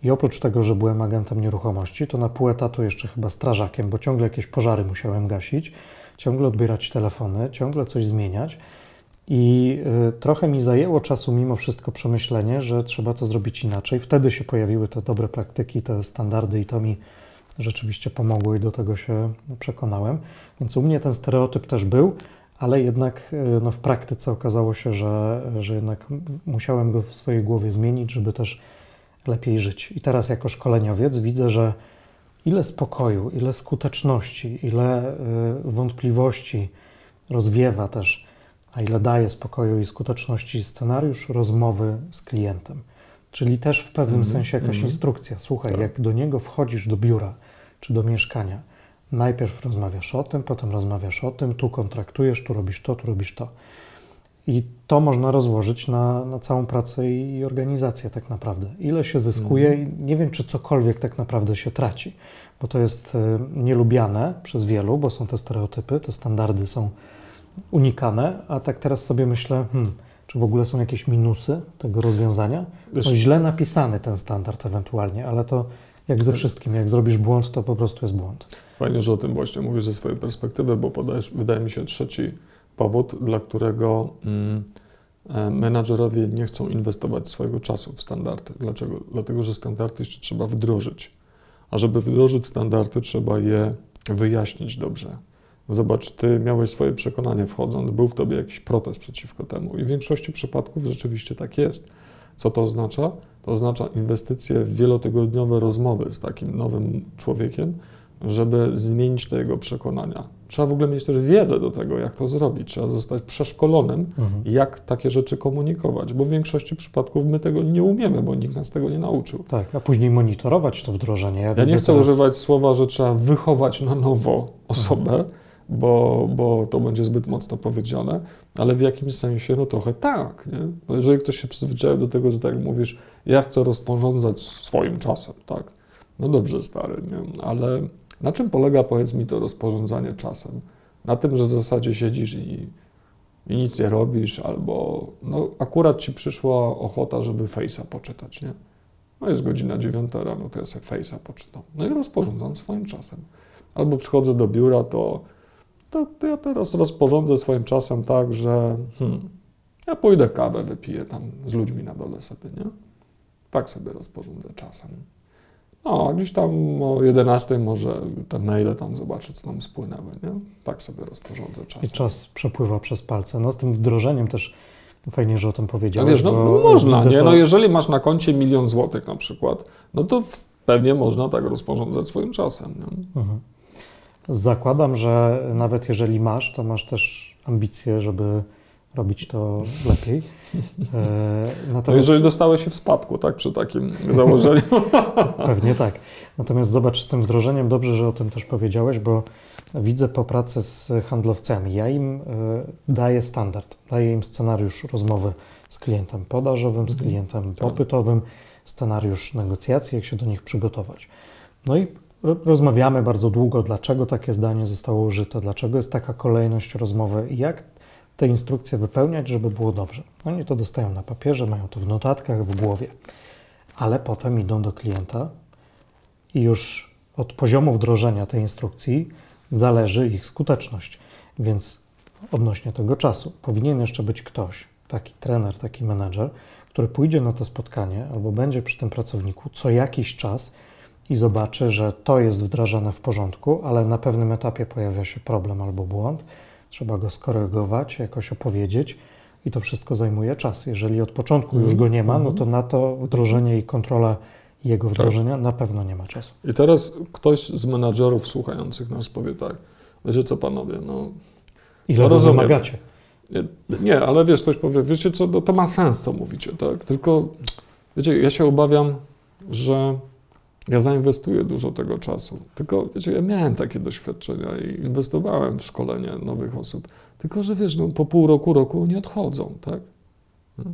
I oprócz tego, że byłem agentem nieruchomości, to na pół etatu jeszcze chyba strażakiem, bo ciągle jakieś pożary musiałem gasić, ciągle odbierać telefony, ciągle coś zmieniać. I y, trochę mi zajęło czasu mimo wszystko przemyślenie, że trzeba to zrobić inaczej. Wtedy się pojawiły te dobre praktyki, te standardy i to mi rzeczywiście pomogło i do tego się przekonałem. Więc u mnie ten stereotyp też był, ale jednak y, no, w praktyce okazało się, że, że jednak musiałem go w swojej głowie zmienić, żeby też lepiej żyć. I teraz jako szkoleniowiec widzę, że ile spokoju, ile skuteczności, ile y, wątpliwości rozwiewa też a ile daje spokoju i skuteczności scenariusz rozmowy z klientem. Czyli też w pewnym mm sensie jakaś mm instrukcja. Słuchaj, tak. jak do niego wchodzisz do biura czy do mieszkania, najpierw rozmawiasz o tym, potem rozmawiasz o tym, tu kontraktujesz, tu robisz to, tu robisz to. I to można rozłożyć na, na całą pracę i organizację tak naprawdę. Ile się zyskuje i nie wiem, czy cokolwiek tak naprawdę się traci, bo to jest y, nielubiane przez wielu, bo są te stereotypy, te standardy są unikane, a tak teraz sobie myślę, hmm, czy w ogóle są jakieś minusy tego rozwiązania? No, źle napisany ten standard ewentualnie, ale to jak ze wszystkim, jak zrobisz błąd, to po prostu jest błąd. Fajnie, że o tym właśnie mówisz ze swojej perspektywy, bo podajesz, wydaje mi się, trzeci powód, dla którego mm, e, menadżerowie nie chcą inwestować swojego czasu w standardy. Dlaczego? Dlatego, że standardy jeszcze trzeba wdrożyć. A żeby wdrożyć standardy, trzeba je wyjaśnić dobrze Zobacz, ty miałeś swoje przekonanie wchodząc, był w tobie jakiś protest przeciwko temu i w większości przypadków rzeczywiście tak jest. Co to oznacza? To oznacza inwestycje w wielotygodniowe rozmowy z takim nowym człowiekiem, żeby zmienić te jego przekonania. Trzeba w ogóle mieć też wiedzę do tego, jak to zrobić. Trzeba zostać przeszkolonym, mhm. jak takie rzeczy komunikować, bo w większości przypadków my tego nie umiemy, bo nikt nas tego nie nauczył. Tak, a później monitorować to wdrożenie. Ja, ja nie chcę teraz... używać słowa, że trzeba wychować na nowo osobę, mhm. Bo, bo to będzie zbyt mocno powiedziane, ale w jakimś sensie no trochę tak. Nie? Bo jeżeli ktoś się przyzwyczaił do tego, że tak mówisz, ja chcę rozporządzać swoim czasem, tak? No dobrze, stary, nie? ale na czym polega, powiedz mi, to rozporządzanie czasem? Na tym, że w zasadzie siedzisz i, i nic nie robisz, albo no, akurat ci przyszła ochota, żeby Face'a poczytać, nie? No jest godzina dziewiąta rano, to ja sobie Face'a poczytam. No i rozporządzam swoim czasem. Albo przychodzę do biura, to, to, to ja teraz rozporządzę swoim czasem tak, że hmm, ja pójdę kawę wypiję tam z ludźmi na dole sobie, nie? Tak sobie rozporządzę czasem. No, gdzieś tam o 11 może te maile tam zobaczyć, co nam spłynęły, nie? Tak sobie rozporządzę czas. I czas przepływa przez palce. No z tym wdrożeniem też fajnie, że o tym powiedziałeś. A wiesz, no, można, nie? To... No jeżeli masz na koncie milion złotych na przykład, no to pewnie można tak rozporządzać swoim czasem, nie? Mhm. Zakładam, że nawet jeżeli masz, to masz też ambicje, żeby robić to lepiej. E, natomiast... No jeżeli dostałeś się w spadku, tak, przy takim założeniu. Pewnie tak. Natomiast zobacz, z tym wdrożeniem dobrze, że o tym też powiedziałeś, bo widzę po pracy z handlowcami. Ja im e, daję standard, daję im scenariusz rozmowy z klientem podażowym, z mhm. klientem tak. popytowym, scenariusz negocjacji, jak się do nich przygotować. No i rozmawiamy bardzo długo, dlaczego takie zdanie zostało użyte, dlaczego jest taka kolejność rozmowy, jak te instrukcje wypełniać, żeby było dobrze. Oni to dostają na papierze, mają to w notatkach, w głowie, ale potem idą do klienta i już od poziomu wdrożenia tej instrukcji zależy ich skuteczność. Więc odnośnie tego czasu powinien jeszcze być ktoś, taki trener, taki menedżer, który pójdzie na to spotkanie albo będzie przy tym pracowniku co jakiś czas i zobaczy, że to jest wdrażane w porządku, ale na pewnym etapie pojawia się problem albo błąd trzeba go skorygować, jakoś opowiedzieć i to wszystko zajmuje czas. Jeżeli od początku już go nie ma, no to na to wdrożenie i kontrola jego tak. wdrożenia tak. na pewno nie ma czasu. I teraz ktoś z menadżerów słuchających nas powie tak, wiecie co panowie, no... Ile wy wymagacie? Nie, nie, ale wiesz, ktoś powie, wiecie co, no to ma sens, co mówicie, tak? Tylko, wiecie, ja się obawiam, że ja zainwestuję dużo tego czasu. Tylko, wiecie, ja miałem takie doświadczenia i inwestowałem w szkolenie nowych osób. Tylko, że wiesz, no, po pół roku, roku nie odchodzą, tak? No.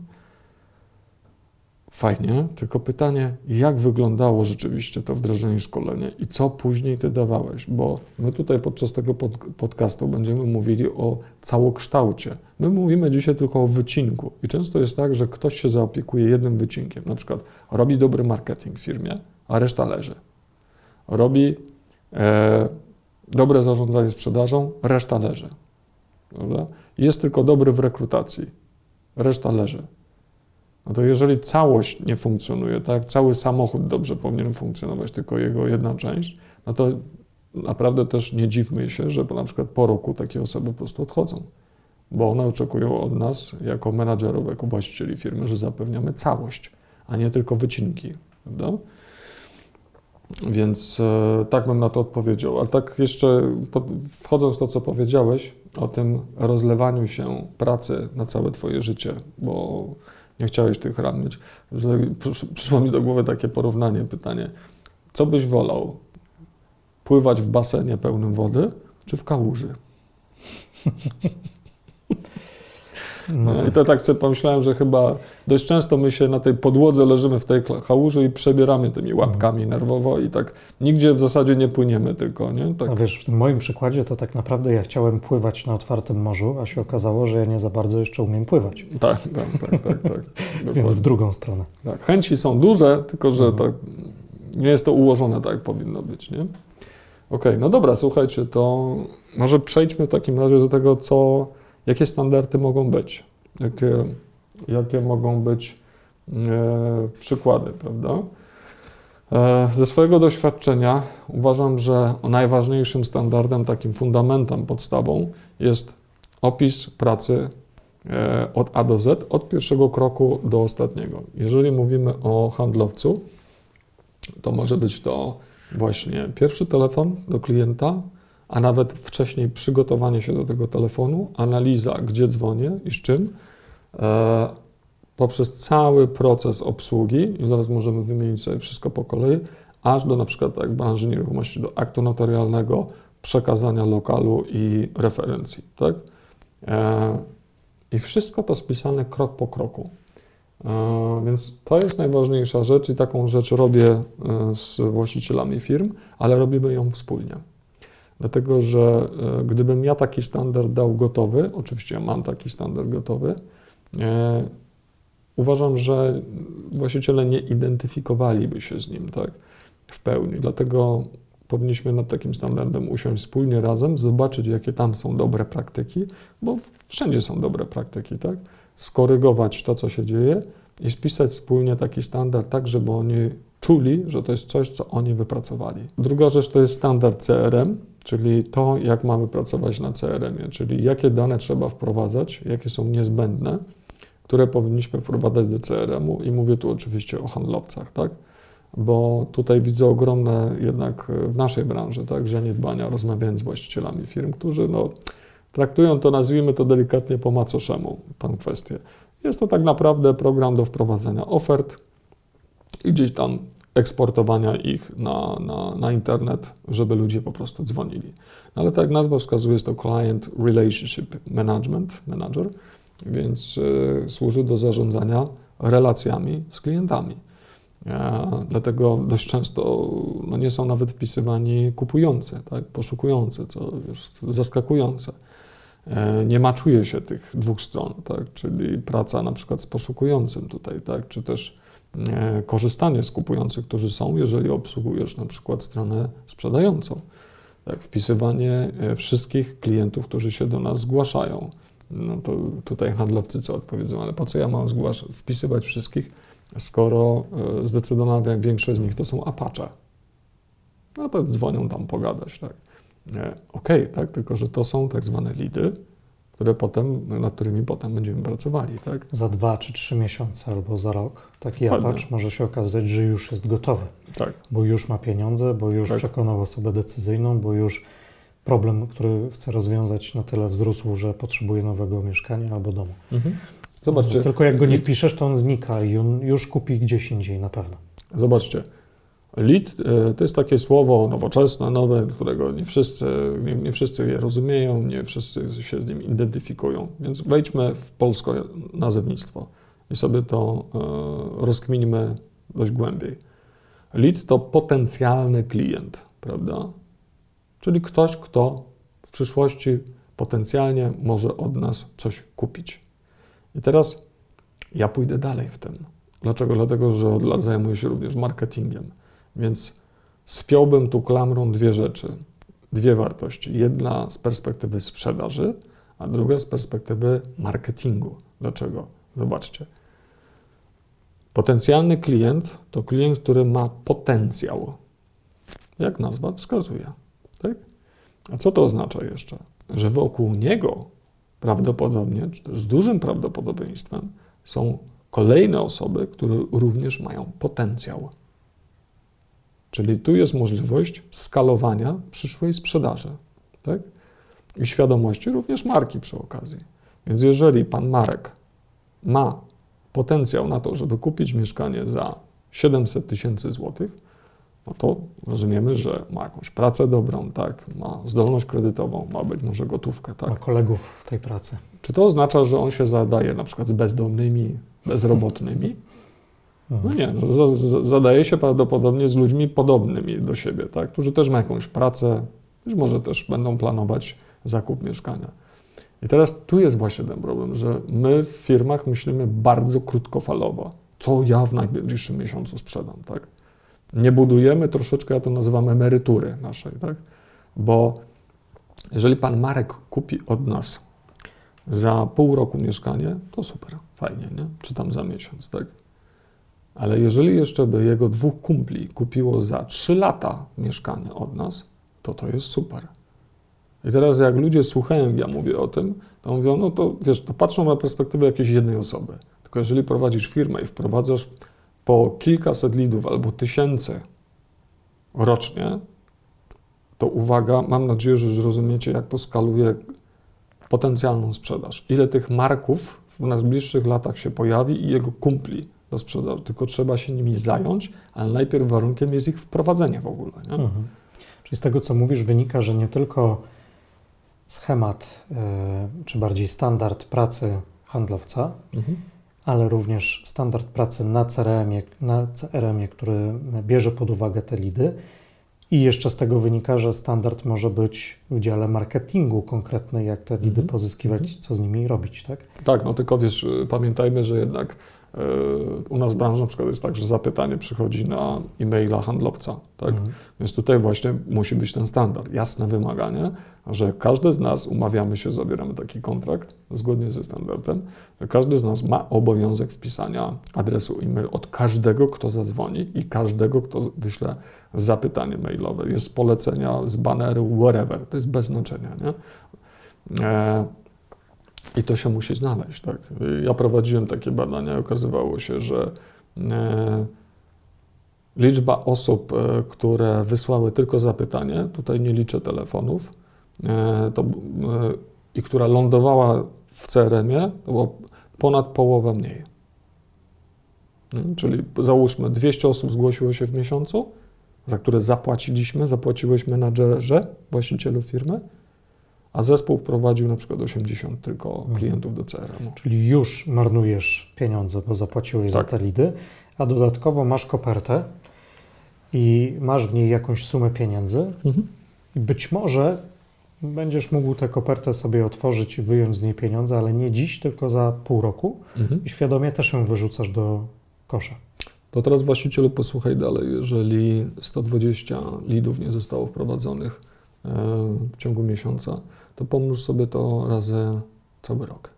Fajnie, tylko pytanie, jak wyglądało rzeczywiście to wdrożenie szkolenia i co później ty dawałeś? Bo my tutaj podczas tego pod, podcastu będziemy mówili o całokształcie. My mówimy dzisiaj tylko o wycinku i często jest tak, że ktoś się zaopiekuje jednym wycinkiem, na przykład robi dobry marketing w firmie, a reszta leży. Robi e, dobre zarządzanie sprzedażą, reszta leży. Jest tylko dobry w rekrutacji, reszta leży. No to jeżeli całość nie funkcjonuje, tak, cały samochód dobrze powinien funkcjonować, tylko jego jedna część, no to naprawdę też nie dziwmy się, że na przykład po roku takie osoby po prostu odchodzą, bo one oczekują od nas, jako menadżerów, jako właścicieli firmy, że zapewniamy całość, a nie tylko wycinki. Prawda? Więc e, tak bym na to odpowiedział. Ale tak jeszcze wchodząc w to, co powiedziałeś o tym rozlewaniu się pracy na całe Twoje życie, bo nie chciałeś tych ran mieć, przyszło mi do głowy takie porównanie, pytanie. Co byś wolał? Pływać w basenie pełnym wody, czy w kałuży? No, no I to tak sobie pomyślałem, że chyba dość często my się na tej podłodze leżymy w tej kałuży i przebieramy tymi łapkami mhm. nerwowo i tak nigdzie w zasadzie nie płyniemy tylko, nie? Tak. No wiesz, w tym moim przykładzie to tak naprawdę ja chciałem pływać na otwartym morzu, a się okazało, że ja nie za bardzo jeszcze umiem pływać. Tak, tak, tak, tak. tak. Więc w drugą stronę. Tak, chęci są duże, tylko że mhm. tak nie jest to ułożone tak, jak powinno być, nie? Okej, okay, no dobra, słuchajcie, to może przejdźmy w takim razie do tego, co Jakie standardy mogą być? Jakie, jakie mogą być e, przykłady, prawda? E, ze swojego doświadczenia uważam, że najważniejszym standardem, takim fundamentem, podstawą jest opis pracy e, od A do Z, od pierwszego kroku do ostatniego. Jeżeli mówimy o handlowcu, to może być to właśnie pierwszy telefon do klienta, a nawet wcześniej przygotowanie się do tego telefonu, analiza, gdzie dzwonię i z czym, e, poprzez cały proces obsługi, i zaraz możemy wymienić sobie wszystko po kolei, aż do na przykład tak branży nieruchomości, do aktu notarialnego, przekazania lokalu i referencji, tak? E, I wszystko to spisane krok po kroku. E, więc to jest najważniejsza rzecz i taką rzecz robię e, z właścicielami firm, ale robimy ją wspólnie. Dlatego, że e, gdybym ja taki standard dał gotowy, oczywiście ja mam taki standard gotowy, uważam, że właściciele nie identyfikowaliby się z nim tak, w pełni. Dlatego powinniśmy nad takim standardem usiąść wspólnie razem, zobaczyć, jakie tam są dobre praktyki, bo wszędzie są dobre praktyki, tak? Skorygować to, co się dzieje i spisać wspólnie taki standard, tak, żeby oni czuli, że to jest coś, co oni wypracowali. Druga rzecz to jest standard CRM, czyli to, jak mamy pracować na CRM-ie, czyli jakie dane trzeba wprowadzać, jakie są niezbędne, które powinniśmy wprowadzać do CRM-u i mówię tu oczywiście o handlowcach, tak? Bo tutaj widzę ogromne jednak w naszej branży, tak, zaniedbania, rozmawiając z właścicielami firm, którzy no, traktują to, nazwijmy to delikatnie po macoszemu, tę kwestię. Jest to tak naprawdę program do wprowadzenia ofert i gdzieś tam eksportowania ich na, na, na internet, żeby ludzie po prostu dzwonili. No ale tak jak nazwa wskazuje, jest to Client Relationship Management, Manager, więc y, służy do zarządzania relacjami z klientami. E, dlatego dość często no, nie są nawet wpisywani kupujący, tak, poszukujący, co jest zaskakujące. E, nie maczuje się tych dwóch stron, tak? czyli praca na przykład z poszukującym tutaj, tak? czy też korzystanie z kupujących, którzy są, jeżeli obsługujesz na przykład stronę sprzedającą. Tak? Wpisywanie e, wszystkich klientów, którzy się do nas zgłaszają. No to tutaj handlowcy co odpowiedzą, ale po co ja mam wpisywać wszystkich, skoro zdecydowana większość z nich to są Apache. No to dzwonią tam pogadać, tak. OK, tak? tylko że to są tak zwane lidy, które potem, nad którymi potem będziemy pracowali. Tak? Za dwa czy trzy miesiące albo za rok taki Apache może się okazać, że już jest gotowy. Tak. Bo już ma pieniądze, bo już tak. przekonał osobę decyzyjną, bo już problem, który chce rozwiązać na tyle wzrósł, że potrzebuje nowego mieszkania albo domu. Mhm. Zobaczcie. Tylko jak go nie wpiszesz, to on znika i on już kupi gdzieś indziej na pewno. Zobaczcie. Lead e, to jest takie słowo nowoczesne, nowe, którego nie wszyscy, nie, nie, wszyscy je rozumieją, nie wszyscy się z nim identyfikują. Więc wejdźmy w polskie nazewnictwo i sobie to e, rozkminimy dość głębiej. Lead to potencjalny klient, prawda? Czyli ktoś, kto w przyszłości potencjalnie może od nas coś kupić. I teraz ja pójdę dalej w tym. Dlaczego? Dlatego, że od lat zajmuję się również marketingiem. Więc spiąłbym tu klamrą dwie rzeczy, dwie wartości. Jedna z perspektywy sprzedaży, a druga z perspektywy marketingu. Dlaczego? Zobaczcie. Potencjalny klient to klient, który ma potencjał. Jak nazwa wskazuje. Tak? A co to oznacza jeszcze? Że wokół niego prawdopodobnie, z dużym prawdopodobieństwem, są kolejne osoby, które również mają potencjał. Czyli tu jest możliwość skalowania przyszłej sprzedaży tak? i świadomości również marki przy okazji. Więc jeżeli pan Marek ma potencjał na to, żeby kupić mieszkanie za 700 tysięcy złotych, no to rozumiemy, że ma jakąś pracę dobrą, tak, ma zdolność kredytową, ma być może gotówkę, tak. Ma kolegów w tej pracy. Czy to oznacza, że on się zadaje na przykład z bezdomnymi, bezrobotnymi? No nie, no, zadaje się prawdopodobnie z ludźmi podobnymi do siebie, tak? którzy też mają jakąś pracę, być może też będą planować zakup mieszkania. I teraz tu jest właśnie ten problem, że my w firmach myślimy bardzo krótkofalowo. Co ja w najbliższym miesiącu sprzedam, tak? Nie budujemy troszeczkę, ja to nazywam emerytury naszej, tak? Bo jeżeli pan Marek kupi od nas za pół roku mieszkanie, to super, fajnie, nie? Czy tam za miesiąc, tak? Ale jeżeli jeszcze by jego dwóch kumpli kupiło za 3 lata mieszkanie od nas, to to jest super. I teraz jak ludzie słuchają, ja mówię o tym, to mówią, no to wiesz, to patrzą na perspektywę jakiejś jednej osoby. Tylko jeżeli prowadzisz firmę i wprowadzasz po kilkaset lidów albo tysięcy rocznie, to uwaga, mam nadzieję, że zrozumiecie, jak to skaluje potencjalną sprzedaż. Ile tych marków w najbliższych latach się pojawi i jego kumpli do sprzedaży. Tylko trzeba się nimi zająć, ale najpierw warunkiem jest ich wprowadzenie w ogóle. Nie? Mhm. Czyli z tego, co mówisz, wynika, że nie tylko schemat, yy, czy bardziej standard pracy handlowca, mhm. ale również standard pracy na CRM-ie, na CRM-ie, który bierze pod uwagę te lidy. I jeszcze z tego wynika, że standard może być w dziale marketingu konkretny, jak te lidy mhm. pozyskiwać, mhm. co z nimi robić, tak? Tak, no tylko wiesz, pamiętajmy, że jednak u nas w branży na przykład jest tak, że zapytanie przychodzi na e-maila handlowca, tak? Mhm. Więc tutaj właśnie musi być ten standard, jasne wymaganie, że każdy z nas, umawiamy się, zabieramy taki kontrakt zgodnie ze standardem, że każdy z nas ma obowiązek wpisania adresu e-mail od każdego, kto zadzwoni i każdego, kto wyśle zapytanie mailowe. Jest polecenia, z baneru, whatever, to jest bez znaczenia, nie? E i to się musi znaleźć. Tak? Ja prowadziłem takie badania i okazywało się, że e, liczba osób, e, które wysłały tylko zapytanie, tutaj nie liczę telefonów, e, to, i która lądowała w CRM-ie, to było ponad połowę mniej. Czyli załóżmy, 200 osób zgłosiło się w miesiącu, za które zapłaciliśmy, zapłaciłeś menadżerze, właścicielu firmy, a zespół wprowadził na przykład 80 tylko mhm. klientów do CRM. Czyli już marnujesz pieniądze, bo zapłaciłeś tak. za te lidy, a dodatkowo masz kopertę i masz w niej jakąś sumę pieniędzy mhm. i być może będziesz mógł tę kopertę sobie otworzyć i wyjąć z niej pieniądze, ale nie dziś, tylko za pół roku mhm. i świadomie też ją wyrzucasz do kosza. To teraz właścicielu posłuchaj dalej. Jeżeli 120 lidów nie zostało wprowadzonych e, w ciągu miesiąca, to pomnóż sobie to razy cały rok.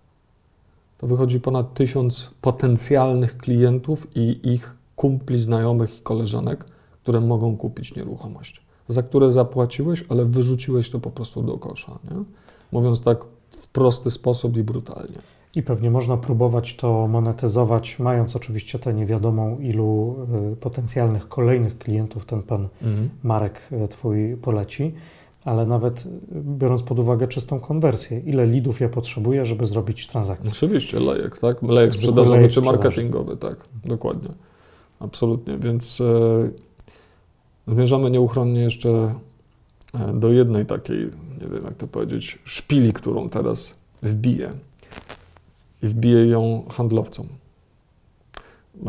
To wychodzi ponad tysiąc potencjalnych klientów i ich kumpli, znajomych i koleżanek, które mogą kupić nieruchomość, za które zapłaciłeś, ale wyrzuciłeś to po prostu do kosza. Nie? Mówiąc tak w prosty sposób i brutalnie. I pewnie można próbować to monetyzować, mając oczywiście tę niewiadomą ilu y, potencjalnych kolejnych klientów ten pan mhm. Marek y, Twój poleci ale nawet biorąc pod uwagę czystą konwersję, ile lidów ja potrzebuję, żeby zrobić transakcję. Oczywiście, lejek, tak? Lejek sprzedażowy lejek czy marketingowy, tak, dokładnie. Absolutnie, więc e, zmierzamy nieuchronnie jeszcze e, do jednej takiej, nie wiem jak to powiedzieć, szpili, którą teraz wbiję. I wbiję ją handlowcom.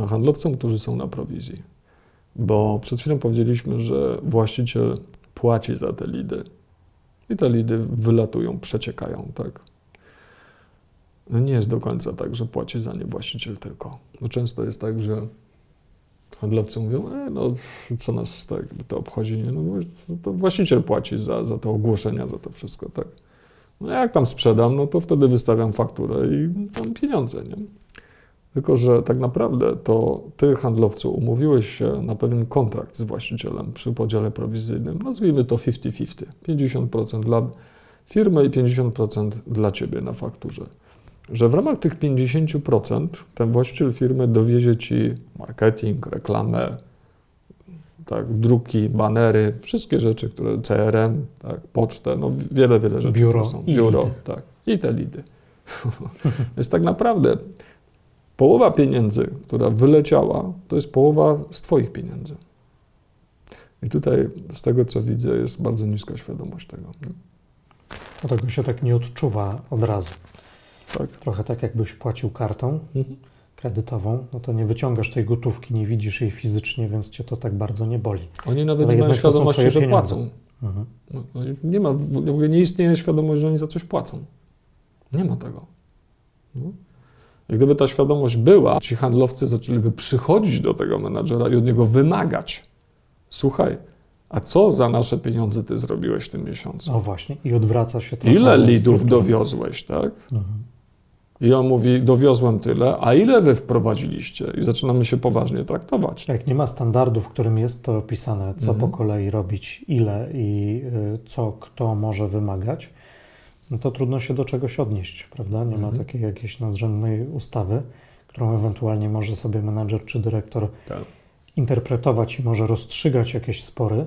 Handlowcom, którzy są na prowizji. Bo przed chwilą powiedzieliśmy, że właściciel płaci za te lidy. I te lidy wylatują, przeciekają, tak. No nie jest do końca tak, że płaci za nie właściciel tylko. No często jest tak, że handlowcy mówią, e, no co nas tak, to obchodzi, nie? No, to właściciel płaci za, za te ogłoszenia, za to wszystko, tak. No jak tam sprzedam, no to wtedy wystawiam fakturę i mam pieniądze, nie? Tylko, że tak naprawdę to ty, handlowcu, umówiłeś się na pewien kontrakt z właścicielem przy podziale prowizyjnym. Nazwijmy to 50-50. 50% dla firmy i 50% dla ciebie na fakturze. Że w ramach tych 50% ten właściciel firmy dowiezie ci marketing, reklamę, tak, druki, banery, wszystkie rzeczy, które CRM, tak, pocztę, no wiele, wiele rzeczy. Biuro, są. Biuro, tak. I te lidy. Więc tak naprawdę Połowa pieniędzy, która wyleciała, to jest połowa z Twoich pieniędzy. I tutaj, z tego co widzę, jest bardzo niska świadomość tego. Nie? No tego się tak nie odczuwa od razu. Tak. Trochę tak, jakbyś płacił kartą mhm. kredytową, no to nie wyciągasz tej gotówki, nie widzisz jej fizycznie, więc cię to tak bardzo nie boli. Oni nawet Ale nie mają świadomości, że pieniądze. płacą. Mhm. No, nie ma, w ogóle nie istnieje świadomość, że oni za coś płacą. Nie ma tego. No. I gdyby ta świadomość była, ci handlowcy zaczęliby przychodzić do tego menadżera i od niego wymagać. Słuchaj, a co za nasze pieniądze ty zrobiłeś w tym miesiącu? O właśnie, i odwraca się to. Ile lidów dowiozłeś, tak? Mhm. I on mówi, dowiozłem tyle, a ile wy wprowadziliście? I zaczynamy się poważnie traktować. Jak nie ma standardu, w którym jest to opisane, co mhm. po kolei robić, ile i y, co kto może wymagać, no to trudno się do czegoś odnieść, prawda? Nie mhm. ma takiej jakiejś nadrzędnej ustawy, którą ewentualnie może sobie menadżer czy dyrektor tak. interpretować i może rozstrzygać jakieś spory,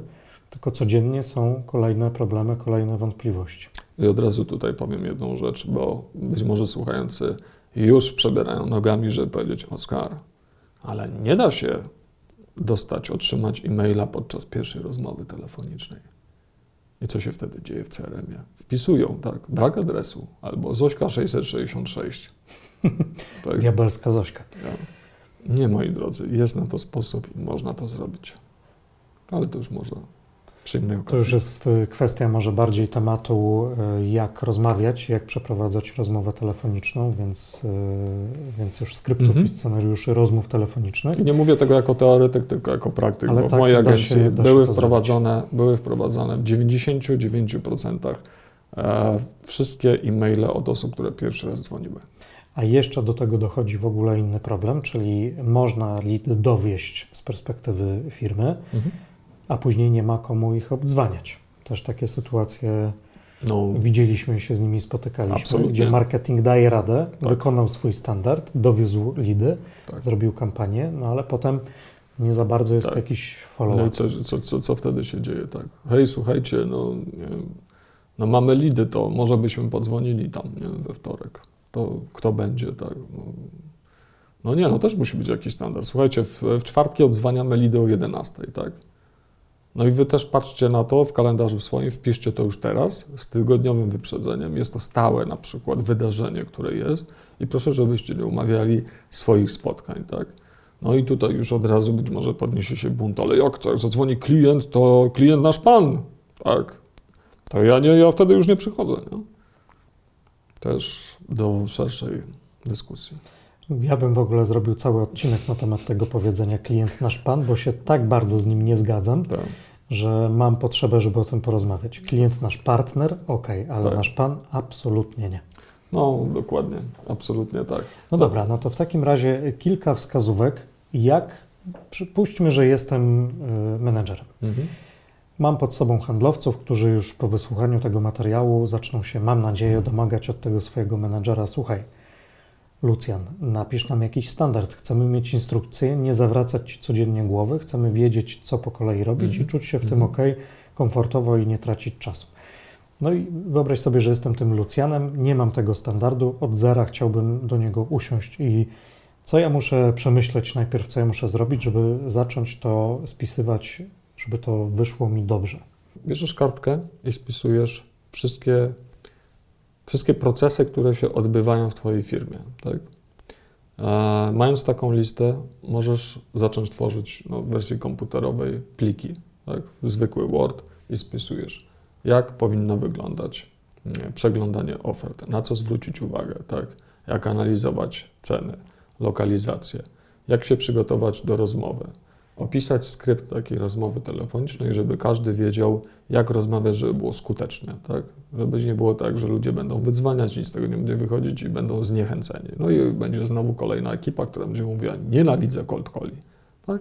tylko codziennie są kolejne problemy, kolejne wątpliwości. I od razu tutaj powiem jedną rzecz, bo być może słuchający już przebierają nogami, żeby powiedzieć Oskar, ale nie da się dostać, otrzymać e-maila podczas pierwszej rozmowy telefonicznej. I co się wtedy dzieje w CRM-ie? Wpisują, tak, brak adresu, albo Zośka 666. tak. Diabelska Zośka. Nie, moi drodzy, jest na to sposób i można to zrobić. Ale to już można przy innej okazji. To już jest y, kwestia może bardziej tematu, y, jak rozmawiać, jak przeprowadzać rozmowę telefoniczną, więc, y, więc już skryptów mhm. i scenariuszy rozmów telefonicznych. I nie mówię tego jako teoretyk, tylko jako praktyk, Ale bo tak, w mojej agencji się, były, wprowadzone, były wprowadzone w 99% e, wszystkie e-maile od osób, które pierwszy raz dzwoniły. A jeszcze do tego dochodzi w ogóle inny problem, czyli można lead dowieść z perspektywy firmy, mhm a później nie ma komu ich obdzwaniać. Też takie sytuacje no, widzieliśmy, się z nimi spotykaliśmy, absolutnie. gdzie marketing daje radę, tak. wykonał swój standard, dowiózł lidy, tak. zrobił kampanię, no ale potem nie za bardzo jest tak. jakiś follow-up. No i co, co, co, co wtedy się dzieje? Tak. Hej, słuchajcie, no, no mamy lidy, to może byśmy podzwonili tam nie, we wtorek. To kto będzie, tak? No, no nie, no też musi być jakiś standard. Słuchajcie, w, w czwartki obdzwaniamy lidy o 11, tak? No i wy też patrzcie na to w kalendarzu swoim, wpiszcie to już teraz z tygodniowym wyprzedzeniem. Jest to stałe na przykład wydarzenie, które jest i proszę, żebyście nie umawiali swoich spotkań, tak? No i tutaj już od razu być może podniesie się bunt, ale jak to, zadzwoni klient, to klient nasz pan, tak? To ja, nie, ja wtedy już nie przychodzę, nie? Też do szerszej dyskusji. Ja bym w ogóle zrobił cały odcinek na temat tego powiedzenia klient nasz pan, bo się tak bardzo z nim nie zgadzam, tak. Że mam potrzebę, żeby o tym porozmawiać. Klient nasz partner, ok, ale tak. nasz pan absolutnie nie. No, dokładnie, absolutnie tak. No dobra, no to w takim razie kilka wskazówek, jak przypuśćmy, że jestem y, menedżerem. Mhm. Mam pod sobą handlowców, którzy już po wysłuchaniu tego materiału zaczną się, mam nadzieję, domagać od tego swojego menedżera. Słuchaj, Lucjan, napisz nam jakiś standard. Chcemy mieć instrukcję, nie zawracać ci codziennie głowy, chcemy wiedzieć, co po kolei robić mm -hmm. i czuć się w mm -hmm. tym mhm. ok, komfortowo i nie tracić czasu. No i wyobraź sobie, że jestem tym Lucjanem, nie mam tego standardu, od zera chciałbym do niego usiąść i co ja muszę przemyśleć najpierw, co ja muszę zrobić, żeby zacząć to spisywać, żeby to wyszło mi dobrze. Bierzesz kartkę i spisujesz wszystkie wszystkie procesy, które się odbywają w Twojej firmie. Tak? E, mając taką listę, możesz zacząć tworzyć no, w wersji komputerowej pliki, tak? zwykły Word i spisujesz, jak powinno wyglądać nie, przeglądanie ofert, na co zwrócić uwagę, tak? jak analizować ceny, lokalizację, jak się przygotować do rozmowy, opisać skrypt takiej rozmowy telefonicznej, żeby każdy wiedział, jak rozmawiać, żeby było skutecznie, tak? Żeby nie było tak, że ludzie będą wydzwaniać, nic z tego nie będzie wychodzić i będą zniechęceni. No i będzie znowu kolejna ekipa, która będzie mówiła, nienawidzę cold calli, tak?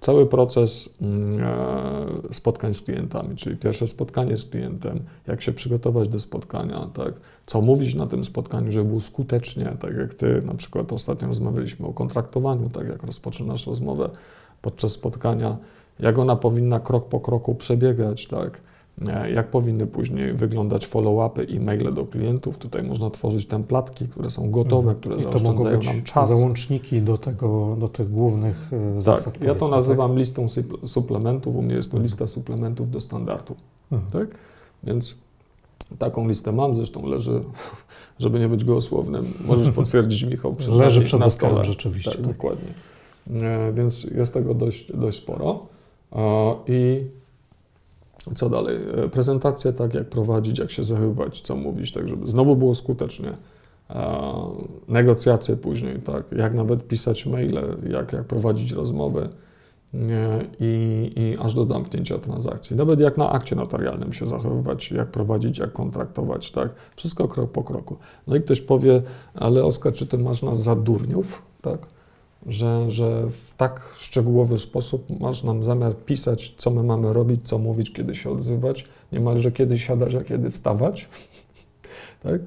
Cały proces mm, e, spotkań z klientami, czyli pierwsze spotkanie z klientem, jak się przygotować do spotkania, tak? co mówić na tym spotkaniu, żeby było skutecznie, tak jak ty na przykład ostatnio rozmawialiśmy o kontraktowaniu, tak jak rozpoczynasz rozmowę podczas spotkania, jak ona powinna krok po kroku przebiegać, tak? E, jak powinny później wyglądać follow-upy i maile do klientów. Tutaj można tworzyć templatki, które są gotowe, mhm. które I zaoszczędzają nam czas. załączniki do, tego, do tych głównych e, tak, zasad. Ja to nazywam tak? listą suplementów. U mnie jest to lista suplementów do standardu. Mhm. Tak? Więc taką listę mam, zresztą leży, żeby nie być gołosłownym, możesz potwierdzić Michał, leży przed na stole. rzeczywiście. Tak, tak, dokładnie. E, więc jest tego dość, dość sporo. I co dalej? E, prezentację, tak jak prowadzić, jak się zachowywać, co mówić, tak żeby znowu było skutecznie. Negocjacje później, tak, jak nawet pisać maile, jak, jak prowadzić rozmowy i, i aż do zamknięcia transakcji. Nawet jak na akcie notarialnym się zachowywać, jak prowadzić, jak kontraktować, tak, wszystko krok po kroku. No i ktoś powie, ale Oskar, czy ty masz nas za durniów, tak? Że, że w tak szczegółowy sposób masz nam zamiar pisać, co my mamy robić, co mówić, kiedy się odzywać, niemalże kiedy siadać, a kiedy wstawać. tak?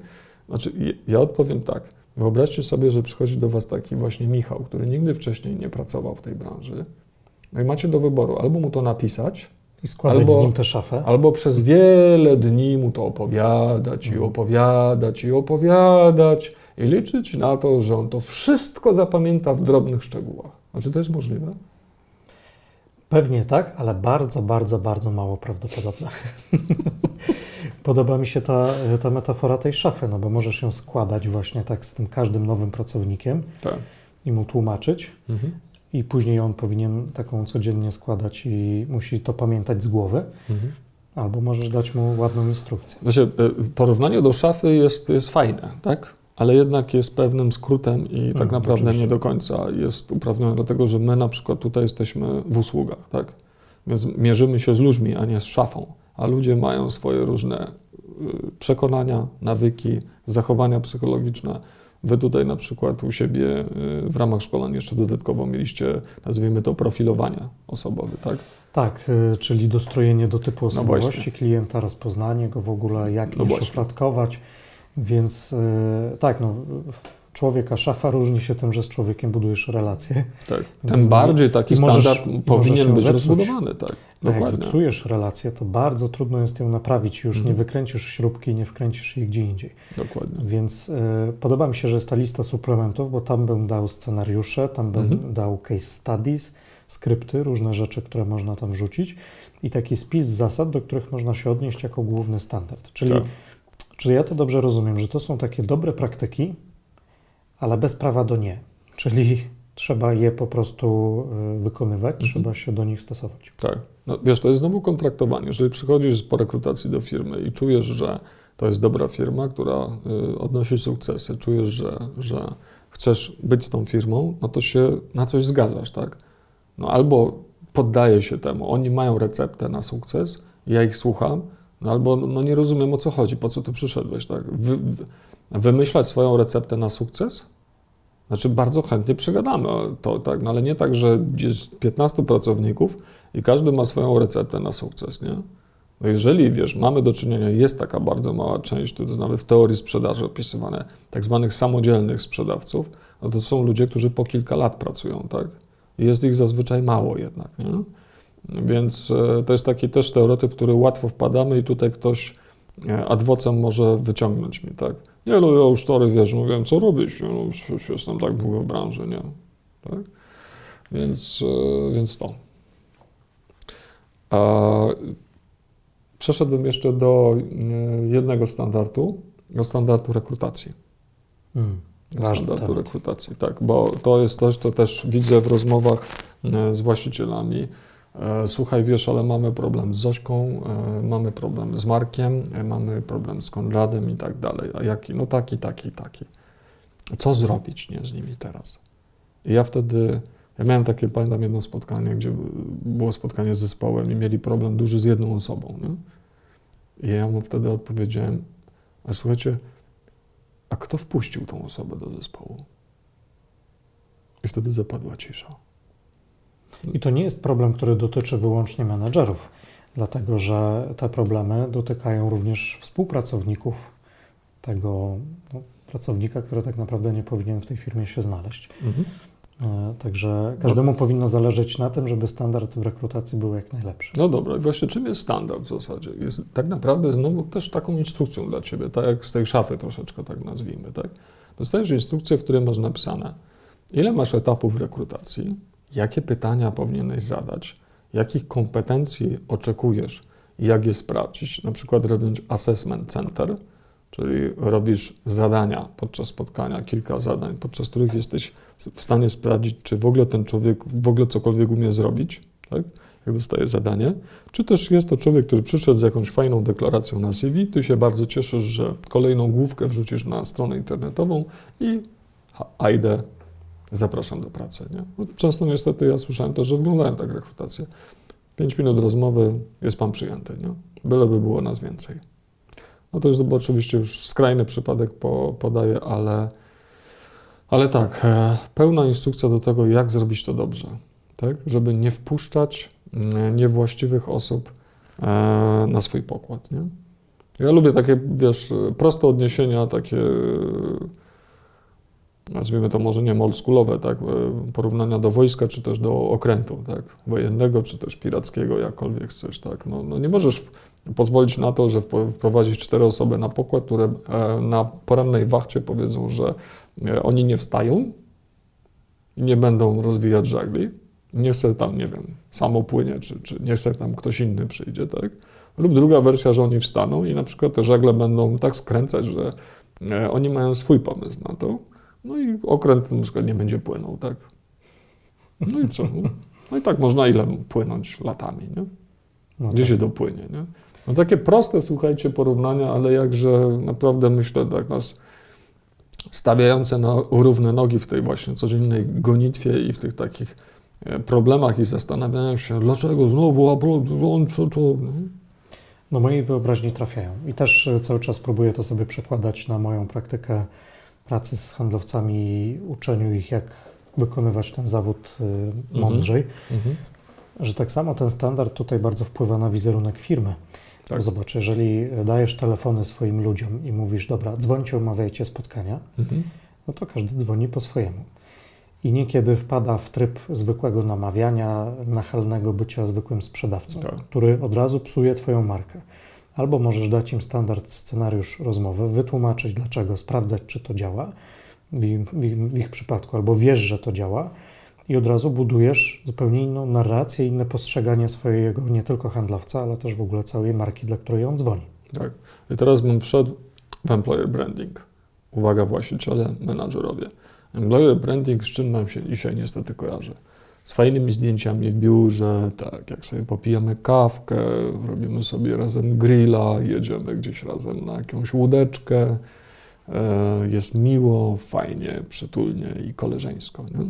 Znaczy, ja odpowiem tak. Wyobraźcie sobie, że przychodzi do Was taki właśnie Michał, który nigdy wcześniej nie pracował w tej branży. No i macie do wyboru albo mu to napisać, I składać Albo- z nim tę szafę. albo przez wiele dni mu to opowiadać i opowiadać i opowiadać i liczyć na to, że on to wszystko zapamięta w drobnych szczegółach. A czy to jest możliwe? Pewnie tak, ale bardzo, bardzo, bardzo mało prawdopodobne. Podoba mi się ta, ta metafora tej szafy, no bo możesz ją składać właśnie tak z tym każdym nowym pracownikiem Tak. i mu tłumaczyć. Mhm. I później on powinien taką codziennie składać i musi to pamiętać z głowy. Mhm. Albo możesz dać mu ładną instrukcję. Znaczy, y, porównanie do szafy jest, jest fajne, tak? Ale jednak jest pewnym skrótem i tak Mm, naprawdę oczywiście. nie do końca jest uprawnione, dlatego że my na przykład tutaj jesteśmy w usługach, tak? Więc mierzymy się z ludźmi, a nie z szafą. A ludzie mają swoje różne y, przekonania, nawyki, zachowania psychologiczne. Wy tutaj na przykład u siebie y, w ramach szkolenia jeszcze dodatkowo mieliście, nazwijmy to, profilowanie osobowe, tak? Tak, y, czyli dostrojenie do typu No osobowości właśnie. klienta, rozpoznanie go w ogóle, jak No nie szufladkować. Więc y, tak, no, człowieka szafa różni się tym, że z człowiekiem budujesz relacje. tak. Więc Tym bardziej taki i możesz- standard powinien być zepsuć. rozbudowany, tak? A jak zepsujesz relację, to bardzo trudno jest ją naprawić. Już nie Mhm. wykręcisz śrubki, nie wkręcisz jej gdzie indziej. Dokładnie. Więc y, podoba mi się, że jest ta lista suplementów, bo tam bym dał scenariusze, tam bym Mhm. dał case studies, skrypty, różne rzeczy, które można tam wrzucić i taki spis zasad, do których można się odnieść jako główny standard. Czyli, Tak. Czy ja to dobrze rozumiem, że to są takie dobre praktyki, ale bez prawa do nie. Czyli trzeba je po prostu y, wykonywać, Mhm. trzeba się do nich stosować. Tak. No, wiesz, to jest znowu kontraktowanie. Jeżeli przychodzisz po rekrutacji do firmy i czujesz, że to jest dobra firma, która y, odnosi sukcesy, czujesz, że, że chcesz być z tą firmą, no to się na coś zgadzasz, tak? No albo poddaję się temu, oni mają receptę na sukces, ja ich słucham, albo no nie rozumiem o co chodzi, po co tu przyszedłeś, tak? Wy, wy, wymyślać swoją receptę na sukces? Znaczy bardzo chętnie przegadamy to, tak? No ale nie tak, że jest 15 pracowników i każdy ma swoją receptę na sukces, nie? No jeżeli, wiesz, mamy do czynienia, jest taka bardzo mała część, to nawet w teorii sprzedaży opisywane, tak zwanych samodzielnych sprzedawców, no to są ludzie, którzy po kilka lat pracują, tak? Jest ich zazwyczaj mało jednak, nie? Więc e, to jest taki też stereotyp, w który łatwo wpadamy i tutaj ktoś e, ad vocem może wyciągnąć mi, tak? Nie, no ja już tory, wiesz, no wiem co robić, no, już, jestem tak długo w branży, nie? Tak? Więc, e, więc to. A przeszedłbym jeszcze do jednego standardu, do standardu rekrutacji. Mm, Do ważny standardu temat. rekrutacji, tak, bo to jest coś, co też widzę w rozmowach z właścicielami. E, Słuchaj, wiesz, ale mamy problem z Zośką, e, mamy problem z Markiem, e, mamy problem z Konradem i tak dalej. A jaki? No taki, taki, taki. Co zrobić nie, z nimi teraz? I ja wtedy, ja miałem takie, pamiętam jedno spotkanie, gdzie było spotkanie z zespołem i mieli problem duży z jedną osobą. Nie? I ja mu wtedy odpowiedziałem, a słuchajcie, a kto wpuścił tą osobę do zespołu? I wtedy zapadła cisza. I to nie jest problem, który dotyczy wyłącznie menedżerów, dlatego że te problemy dotykają również współpracowników, tego no, pracownika, który tak naprawdę nie powinien w tej firmie się znaleźć. E, Także każdemu powinno zależeć na tym, żeby standard w rekrutacji był jak najlepszy. No dobra, i właśnie czym jest standard w zasadzie? Jest tak naprawdę znowu też taką instrukcją dla Ciebie, tak jak z tej szafy troszeczkę tak nazwijmy, tak? Dostajesz instrukcję, w której masz napisane, ile masz etapów rekrutacji, jakie pytania powinieneś zadać, jakich kompetencji oczekujesz i jak je sprawdzić. Na przykład robiąc assessment center, czyli robisz zadania podczas spotkania, kilka zadań, podczas których jesteś w stanie sprawdzić, czy w ogóle ten człowiek w ogóle cokolwiek umie zrobić, tak? jak dostaje zadanie, czy też jest to człowiek, który przyszedł z jakąś fajną deklaracją na CV, ty się bardzo cieszysz, że kolejną główkę wrzucisz na stronę internetową i idę, zapraszam do pracy. Nie? No, często niestety ja słyszałem to, że wyglądają tak rekrutacje. Pięć minut rozmowy, jest pan przyjęty, nie? Byleby było nas więcej. No to już bo oczywiście już skrajny przypadek po, podaję, ale, ale tak, e, pełna instrukcja do tego, jak zrobić to dobrze, tak? Żeby nie wpuszczać mm, niewłaściwych osób e, na swój pokład, nie? Ja lubię takie, wiesz, proste odniesienia, takie nazwijmy to może nie oldschoolowe, tak, e, porównania do wojska, czy też do okrętu, tak, wojennego, czy też pirackiego, jakkolwiek chcesz, tak. No, no nie możesz pozwolić na to, że wprowadzić cztery osoby na pokład, które e, na porannej wachcie powiedzą, że e, oni nie wstają i nie będą rozwijać żagli, nie chce tam, nie wiem, samo płynie, czy, czy nie chce tam ktoś inny przyjdzie, tak? Lub druga wersja, że oni wstaną i na przykład te żagle będą tak skręcać, że oni mają swój pomysł na to, no i okręt na przykład nie będzie płynął, tak? No i co? No i tak można ile płynąć latami, nie? No Gdzie tak. się dopłynie, nie? No takie proste, słuchajcie, porównania, ale jakże naprawdę myślę, tak nas stawiające na równe nogi w tej właśnie codziennej gonitwie i w tych takich e, problemach i zastanawianiach się, dlaczego znowu, a co to... No mojej wyobraźni trafiają i też e, cały czas próbuję to sobie przekładać na moją praktykę pracy z handlowcami i uczeniu ich, jak wykonywać ten zawód y, mhm. mądrzej, mhm. że tak samo ten standard tutaj bardzo wpływa na wizerunek firmy. Tak. Zobacz, jeżeli dajesz telefony swoim ludziom i mówisz, dobra, dzwońcie, umawiajcie spotkania, mhm. no to każdy dzwoni po swojemu. I niekiedy wpada w tryb zwykłego namawiania, nachalnego bycia zwykłym sprzedawcą, tak. który od razu psuje Twoją markę. Albo możesz dać im standard scenariusz rozmowy, wytłumaczyć dlaczego, sprawdzać, czy to działa w, ich, w ich przypadku, albo wiesz, że to działa, i od razu budujesz zupełnie inną narrację, inne postrzeganie swojego nie tylko handlowca, ale też w ogóle całej marki, dla której on dzwoni. Tak. I teraz bym wszedł w employer branding. Uwaga, właściciele, menadżerowie. Employer branding z czym nam się dzisiaj niestety kojarzy? Z fajnymi zdjęciami w biurze, tak, jak sobie popijamy kawkę, robimy sobie razem grilla, jedziemy gdzieś razem na jakąś łódeczkę, e, jest miło, fajnie, przytulnie i koleżeńsko. Nie?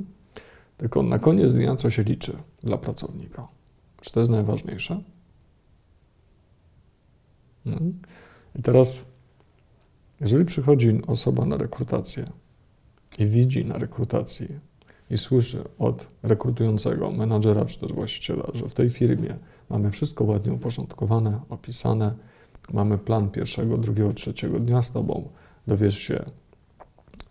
Tylko na koniec dnia co się liczy dla pracownika? Czy to jest najważniejsze? No. I teraz, jeżeli przychodzi osoba na rekrutację i widzi na rekrutacji i słyszy od rekrutującego menadżera czy też właściciela, że w tej firmie mamy wszystko ładnie uporządkowane, opisane, mamy plan pierwszego, drugiego, trzeciego dnia z tobą, dowiesz się,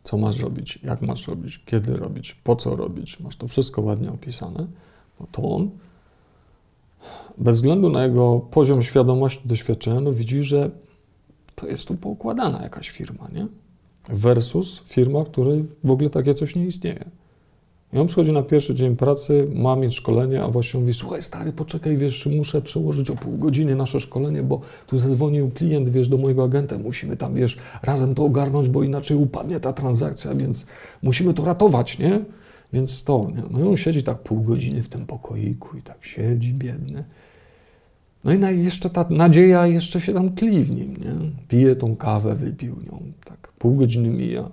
co masz robić, jak masz robić, kiedy robić, po co robić, masz to wszystko ładnie opisane, no to on bez względu na jego poziom świadomości, doświadczenia, no widzi, że to jest tu poukładana jakaś firma, nie? Versus firma, w której w ogóle takie coś nie istnieje. I on przychodzi na pierwszy dzień pracy, ma mieć szkolenie, a właśnie mówi, słuchaj stary, poczekaj, wiesz, muszę przełożyć o pół godziny nasze szkolenie, bo tu zadzwonił klient, wiesz, do mojego agenta, musimy tam, wiesz, razem to ogarnąć, bo inaczej upadnie ta transakcja, więc musimy to ratować, nie? Więc to, nie? no i on siedzi tak pół godziny w tym pokoiku i tak siedzi, biedny. No i jeszcze ta nadzieja jeszcze się tam tli w nim, nie? Pije tą kawę, wypił nią, tak pół godziny mija,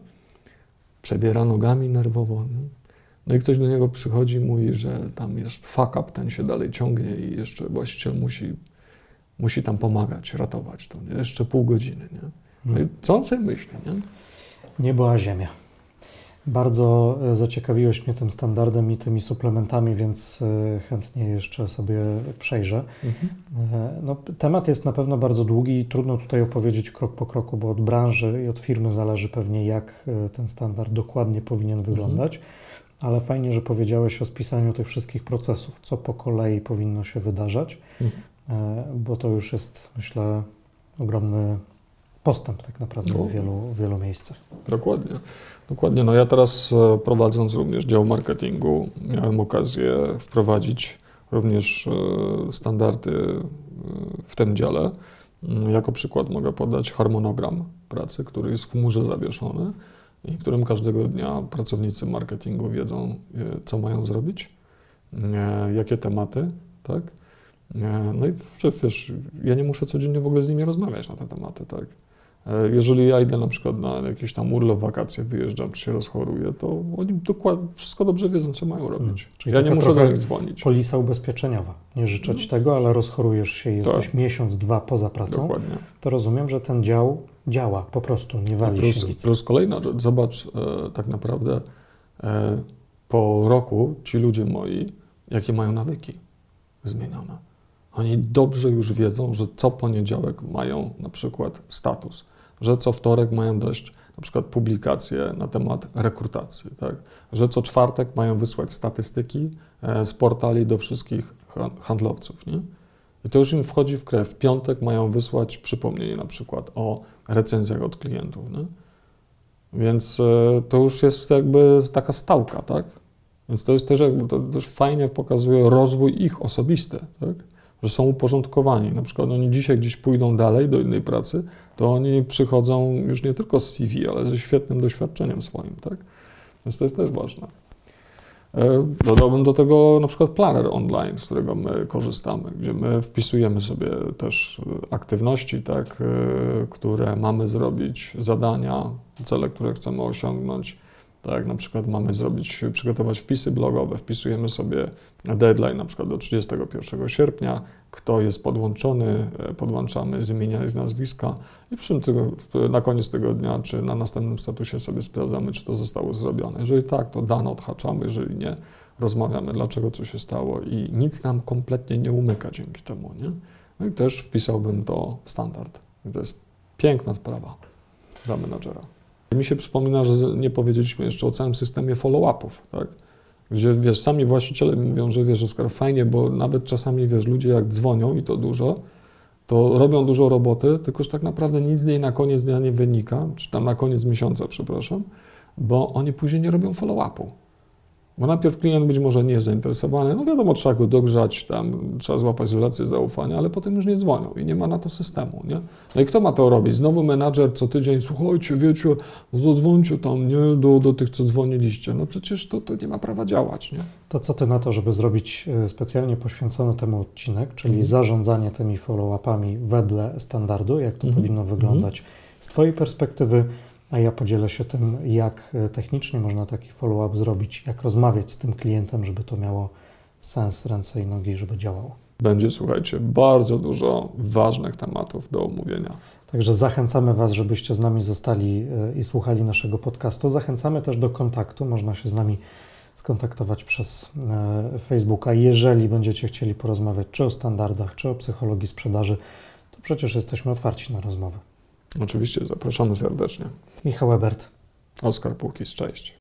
przebiera nogami nerwowo, nie? No i ktoś do niego przychodzi i mówi, że tam jest fuck up, ten się dalej ciągnie i jeszcze właściciel musi, musi tam pomagać, ratować to, nie? Jeszcze pół godziny, nie? No i hmm. co on sobie myśli, nie? Niebo a ziemia. Bardzo e, zaciekawiłeś mnie tym standardem i tymi suplementami, więc e, chętnie jeszcze sobie przejrzę. Mhm. E, no, temat jest na pewno bardzo długi i trudno tutaj opowiedzieć krok po kroku, bo od branży i od firmy zależy pewnie, jak ten standard dokładnie powinien mhm. wyglądać. Mhm ale fajnie, że powiedziałeś o spisaniu tych wszystkich procesów, co po kolei powinno się wydarzać, mhm. E, bo to już jest, myślę, ogromny postęp tak naprawdę no. w wielu, wielu miejscach. Dokładnie. Dokładnie. No ja teraz e, prowadząc również dział marketingu, miałem okazję wprowadzić również e, standardy w tym dziale. Mm, jako przykład mogę podać harmonogram pracy, który jest w chmurze zawieszony i w którym każdego dnia pracownicy marketingu wiedzą, e, co mają zrobić, e, jakie tematy, tak? E, no i wiesz, ja nie muszę codziennie w ogóle z nimi rozmawiać na te tematy, tak? Jeżeli ja idę na przykład na jakiś tam urlop, wakacje, wyjeżdżam, czy się rozchoruję, to oni dokładnie wszystko dobrze wiedzą, co mają robić. Hmm. Czyli ja nie muszę do nich dzwonić. Polisa ubezpieczeniowa. Nie życzę Ci no, tego, ale rozchorujesz się jesteś tak. miesiąc, dwa poza pracą. Dokładnie. To rozumiem, że ten dział działa po prostu, nie wali plus, się nic. Plus kolejna rzecz, zobacz e, tak naprawdę e, po roku ci ludzie moi, jakie mają nawyki zmienione. Oni dobrze już wiedzą, że co poniedziałek mają na przykład status, że co wtorek mają dać na przykład publikacje na temat rekrutacji, tak? że co czwartek mają wysłać statystyki e, z portali do wszystkich handlowców. Nie? I to już im wchodzi w krew. W piątek mają wysłać przypomnienie na przykład o recenzjach od klientów. Nie? Więc e, to już jest jakby taka stałka, tak? Więc to jest też jakby, to też fajnie pokazuje rozwój ich osobisty, tak? Że są uporządkowani. Na przykład oni dzisiaj gdzieś pójdą dalej do innej pracy, to oni przychodzą już nie tylko z CV, ale ze świetnym doświadczeniem swoim, tak? Więc to jest też ważne. E, dodałbym do tego na przykład planer online, z którego my korzystamy, gdzie my wpisujemy sobie też aktywności, tak, e, które mamy zrobić, zadania, cele, które chcemy osiągnąć. Tak, na przykład mamy zrobić, przygotować wpisy blogowe, wpisujemy sobie deadline na przykład do 31 sierpnia, kto jest podłączony, e, podłączamy z imienia i z nazwiska i w tego, na koniec tego dnia czy na następnym statusie sobie sprawdzamy, czy to zostało zrobione. Jeżeli tak, to dane odhaczamy, jeżeli nie, rozmawiamy, dlaczego co się stało i nic nam kompletnie nie umyka dzięki temu. Nie? No i też wpisałbym to w standard. I to jest piękna sprawa dla menadżera. Mi się przypomina, że nie powiedzieliśmy jeszcze o całym systemie follow-upów, tak? Gdzie, wiesz, sami właściciele mówią, że wiesz, Oskar, fajnie, bo nawet czasami, wiesz, ludzie jak dzwonią i to dużo, to robią dużo roboty, tylko że tak naprawdę nic z niej na koniec dnia nie wynika, czy tam na koniec miesiąca, przepraszam, bo oni później nie robią follow-upu. Bo najpierw klient być może nie jest zainteresowany, no wiadomo, trzeba go dogrzać, tam trzeba złapać relację zaufania, ale potem już nie dzwonią i nie ma na to systemu, nie? No i kto ma to robić? Znowu menadżer co tydzień, słuchajcie, wiecie, no zadzwońcie tam, nie, do, do tych, co dzwoniliście. No przecież to, to nie ma prawa działać, nie? To co ty na to, żeby zrobić e, specjalnie poświęcony temu odcinek, czyli mhm. zarządzanie tymi follow-upami wedle standardu, jak to mhm. powinno wyglądać mhm. z twojej perspektywy, a ja podzielę się tym, jak e, technicznie można taki follow-up zrobić, jak rozmawiać z tym klientem, żeby to miało sens, ręce i nogi, żeby działało. Będzie, słuchajcie, bardzo dużo ważnych tematów do omówienia. Także zachęcamy Was, żebyście z nami zostali e, i słuchali naszego podcastu. Zachęcamy też do kontaktu. Można się z nami skontaktować przez e, Facebooka. Jeżeli będziecie chcieli porozmawiać czy o standardach, czy o psychologii sprzedaży, to przecież jesteśmy otwarci na rozmowę. Oczywiście, zapraszamy serdecznie. Michał Ebert. Oskar Płukis, cześć.